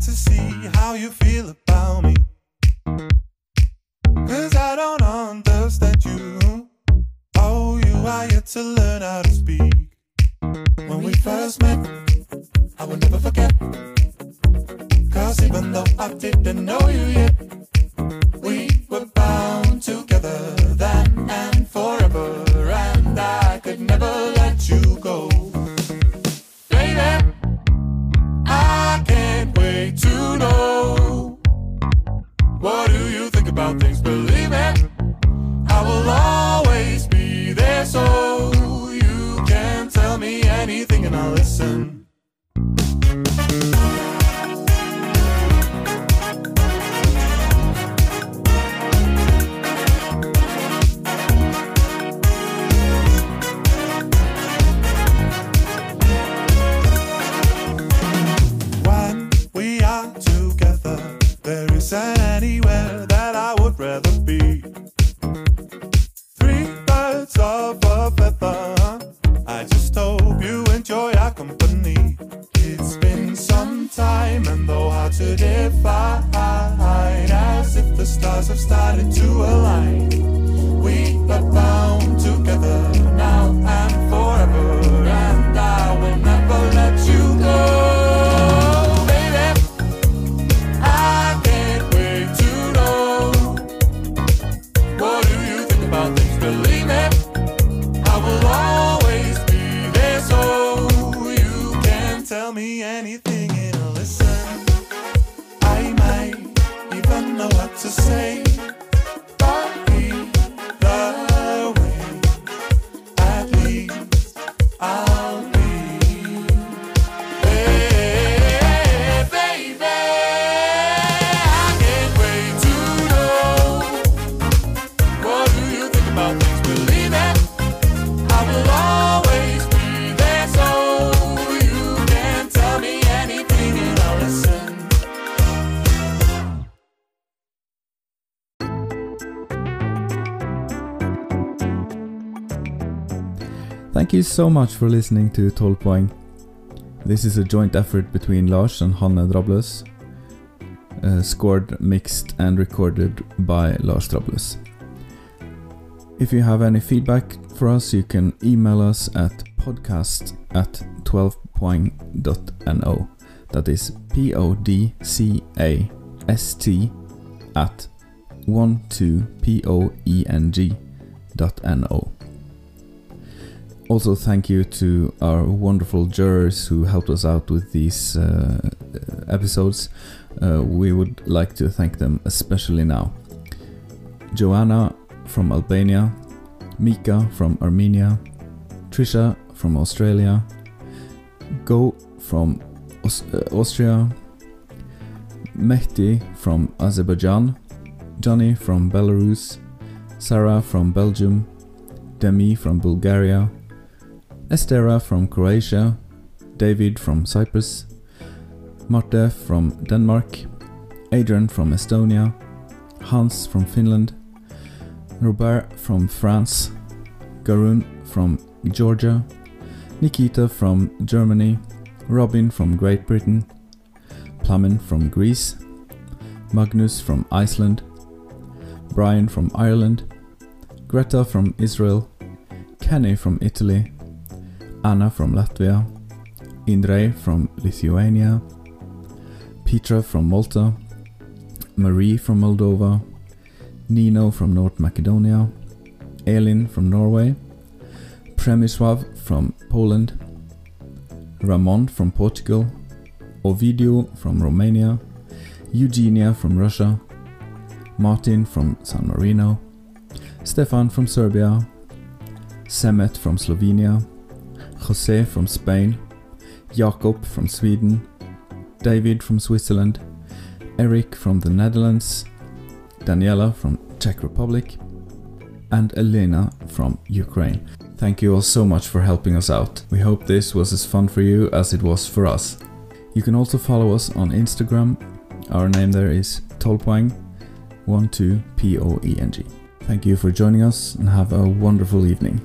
to see how you feel about me. Cause I don't understand you. Oh, you are yet to learn how to speak. When we first met, I will never forget. Cause even though I didn't know you yet, we to know. What do you think about things? Believe stars have started to align. We are bound together now and forever, and I will never let you go. Baby, I can't wait to know. What do you think about things? Believe me, I will always be there so you can tell me anything and listen. Know what to say. You so
much for listening to 12 Poeng. This is a joint effort between Lars and Hanne Drabløs, uh, scored, mixed, and recorded by Lars Drabløs. If you have any feedback for us, you can email us at podcast at 12poeng.no. That is P O D C A S T at 12poeng.no. Also, thank you to our wonderful jurors who helped us out with these uh, episodes. Uh, we would like to thank them especially now. Joanna from Albania, Mika from Armenia, Trisha from Australia, Go from Aus- uh, Austria, Mehdi from Azerbaijan, Johnny from Belarus, Sarah from Belgium, Demi from Bulgaria, Estera from Croatia, David from Cyprus, Marte from Denmark, Adrian from Estonia, Hans from Finland, Robert from France, Garun from Georgia, Nikita from Germany, Robin from Great Britain, Plamen from Greece, Magnus from Iceland, Brian from Ireland, Greta from Israel, Kenny from Italy, Anna from Latvia, Indre from Lithuania, Petra from Malta, Marie from Moldova, Nino from North Macedonia, Elin from Norway, Przemysław from Poland, Ramon from Portugal, Ovidio from Romania, Eugenia from Russia, Martin from San Marino, Stefan from Serbia, Semet from Slovenia, Jose from Spain, Jakob from Sweden, David from Switzerland, Eric from the Netherlands, Daniela from Czech Republic, and Elena from Ukraine. Thank you all so much for helping us out. We hope this was as fun for you as it was for us. You can also follow us on Instagram. Our name there is Tolpoeng, 12 P O E N G. Thank you for joining us and have a wonderful evening.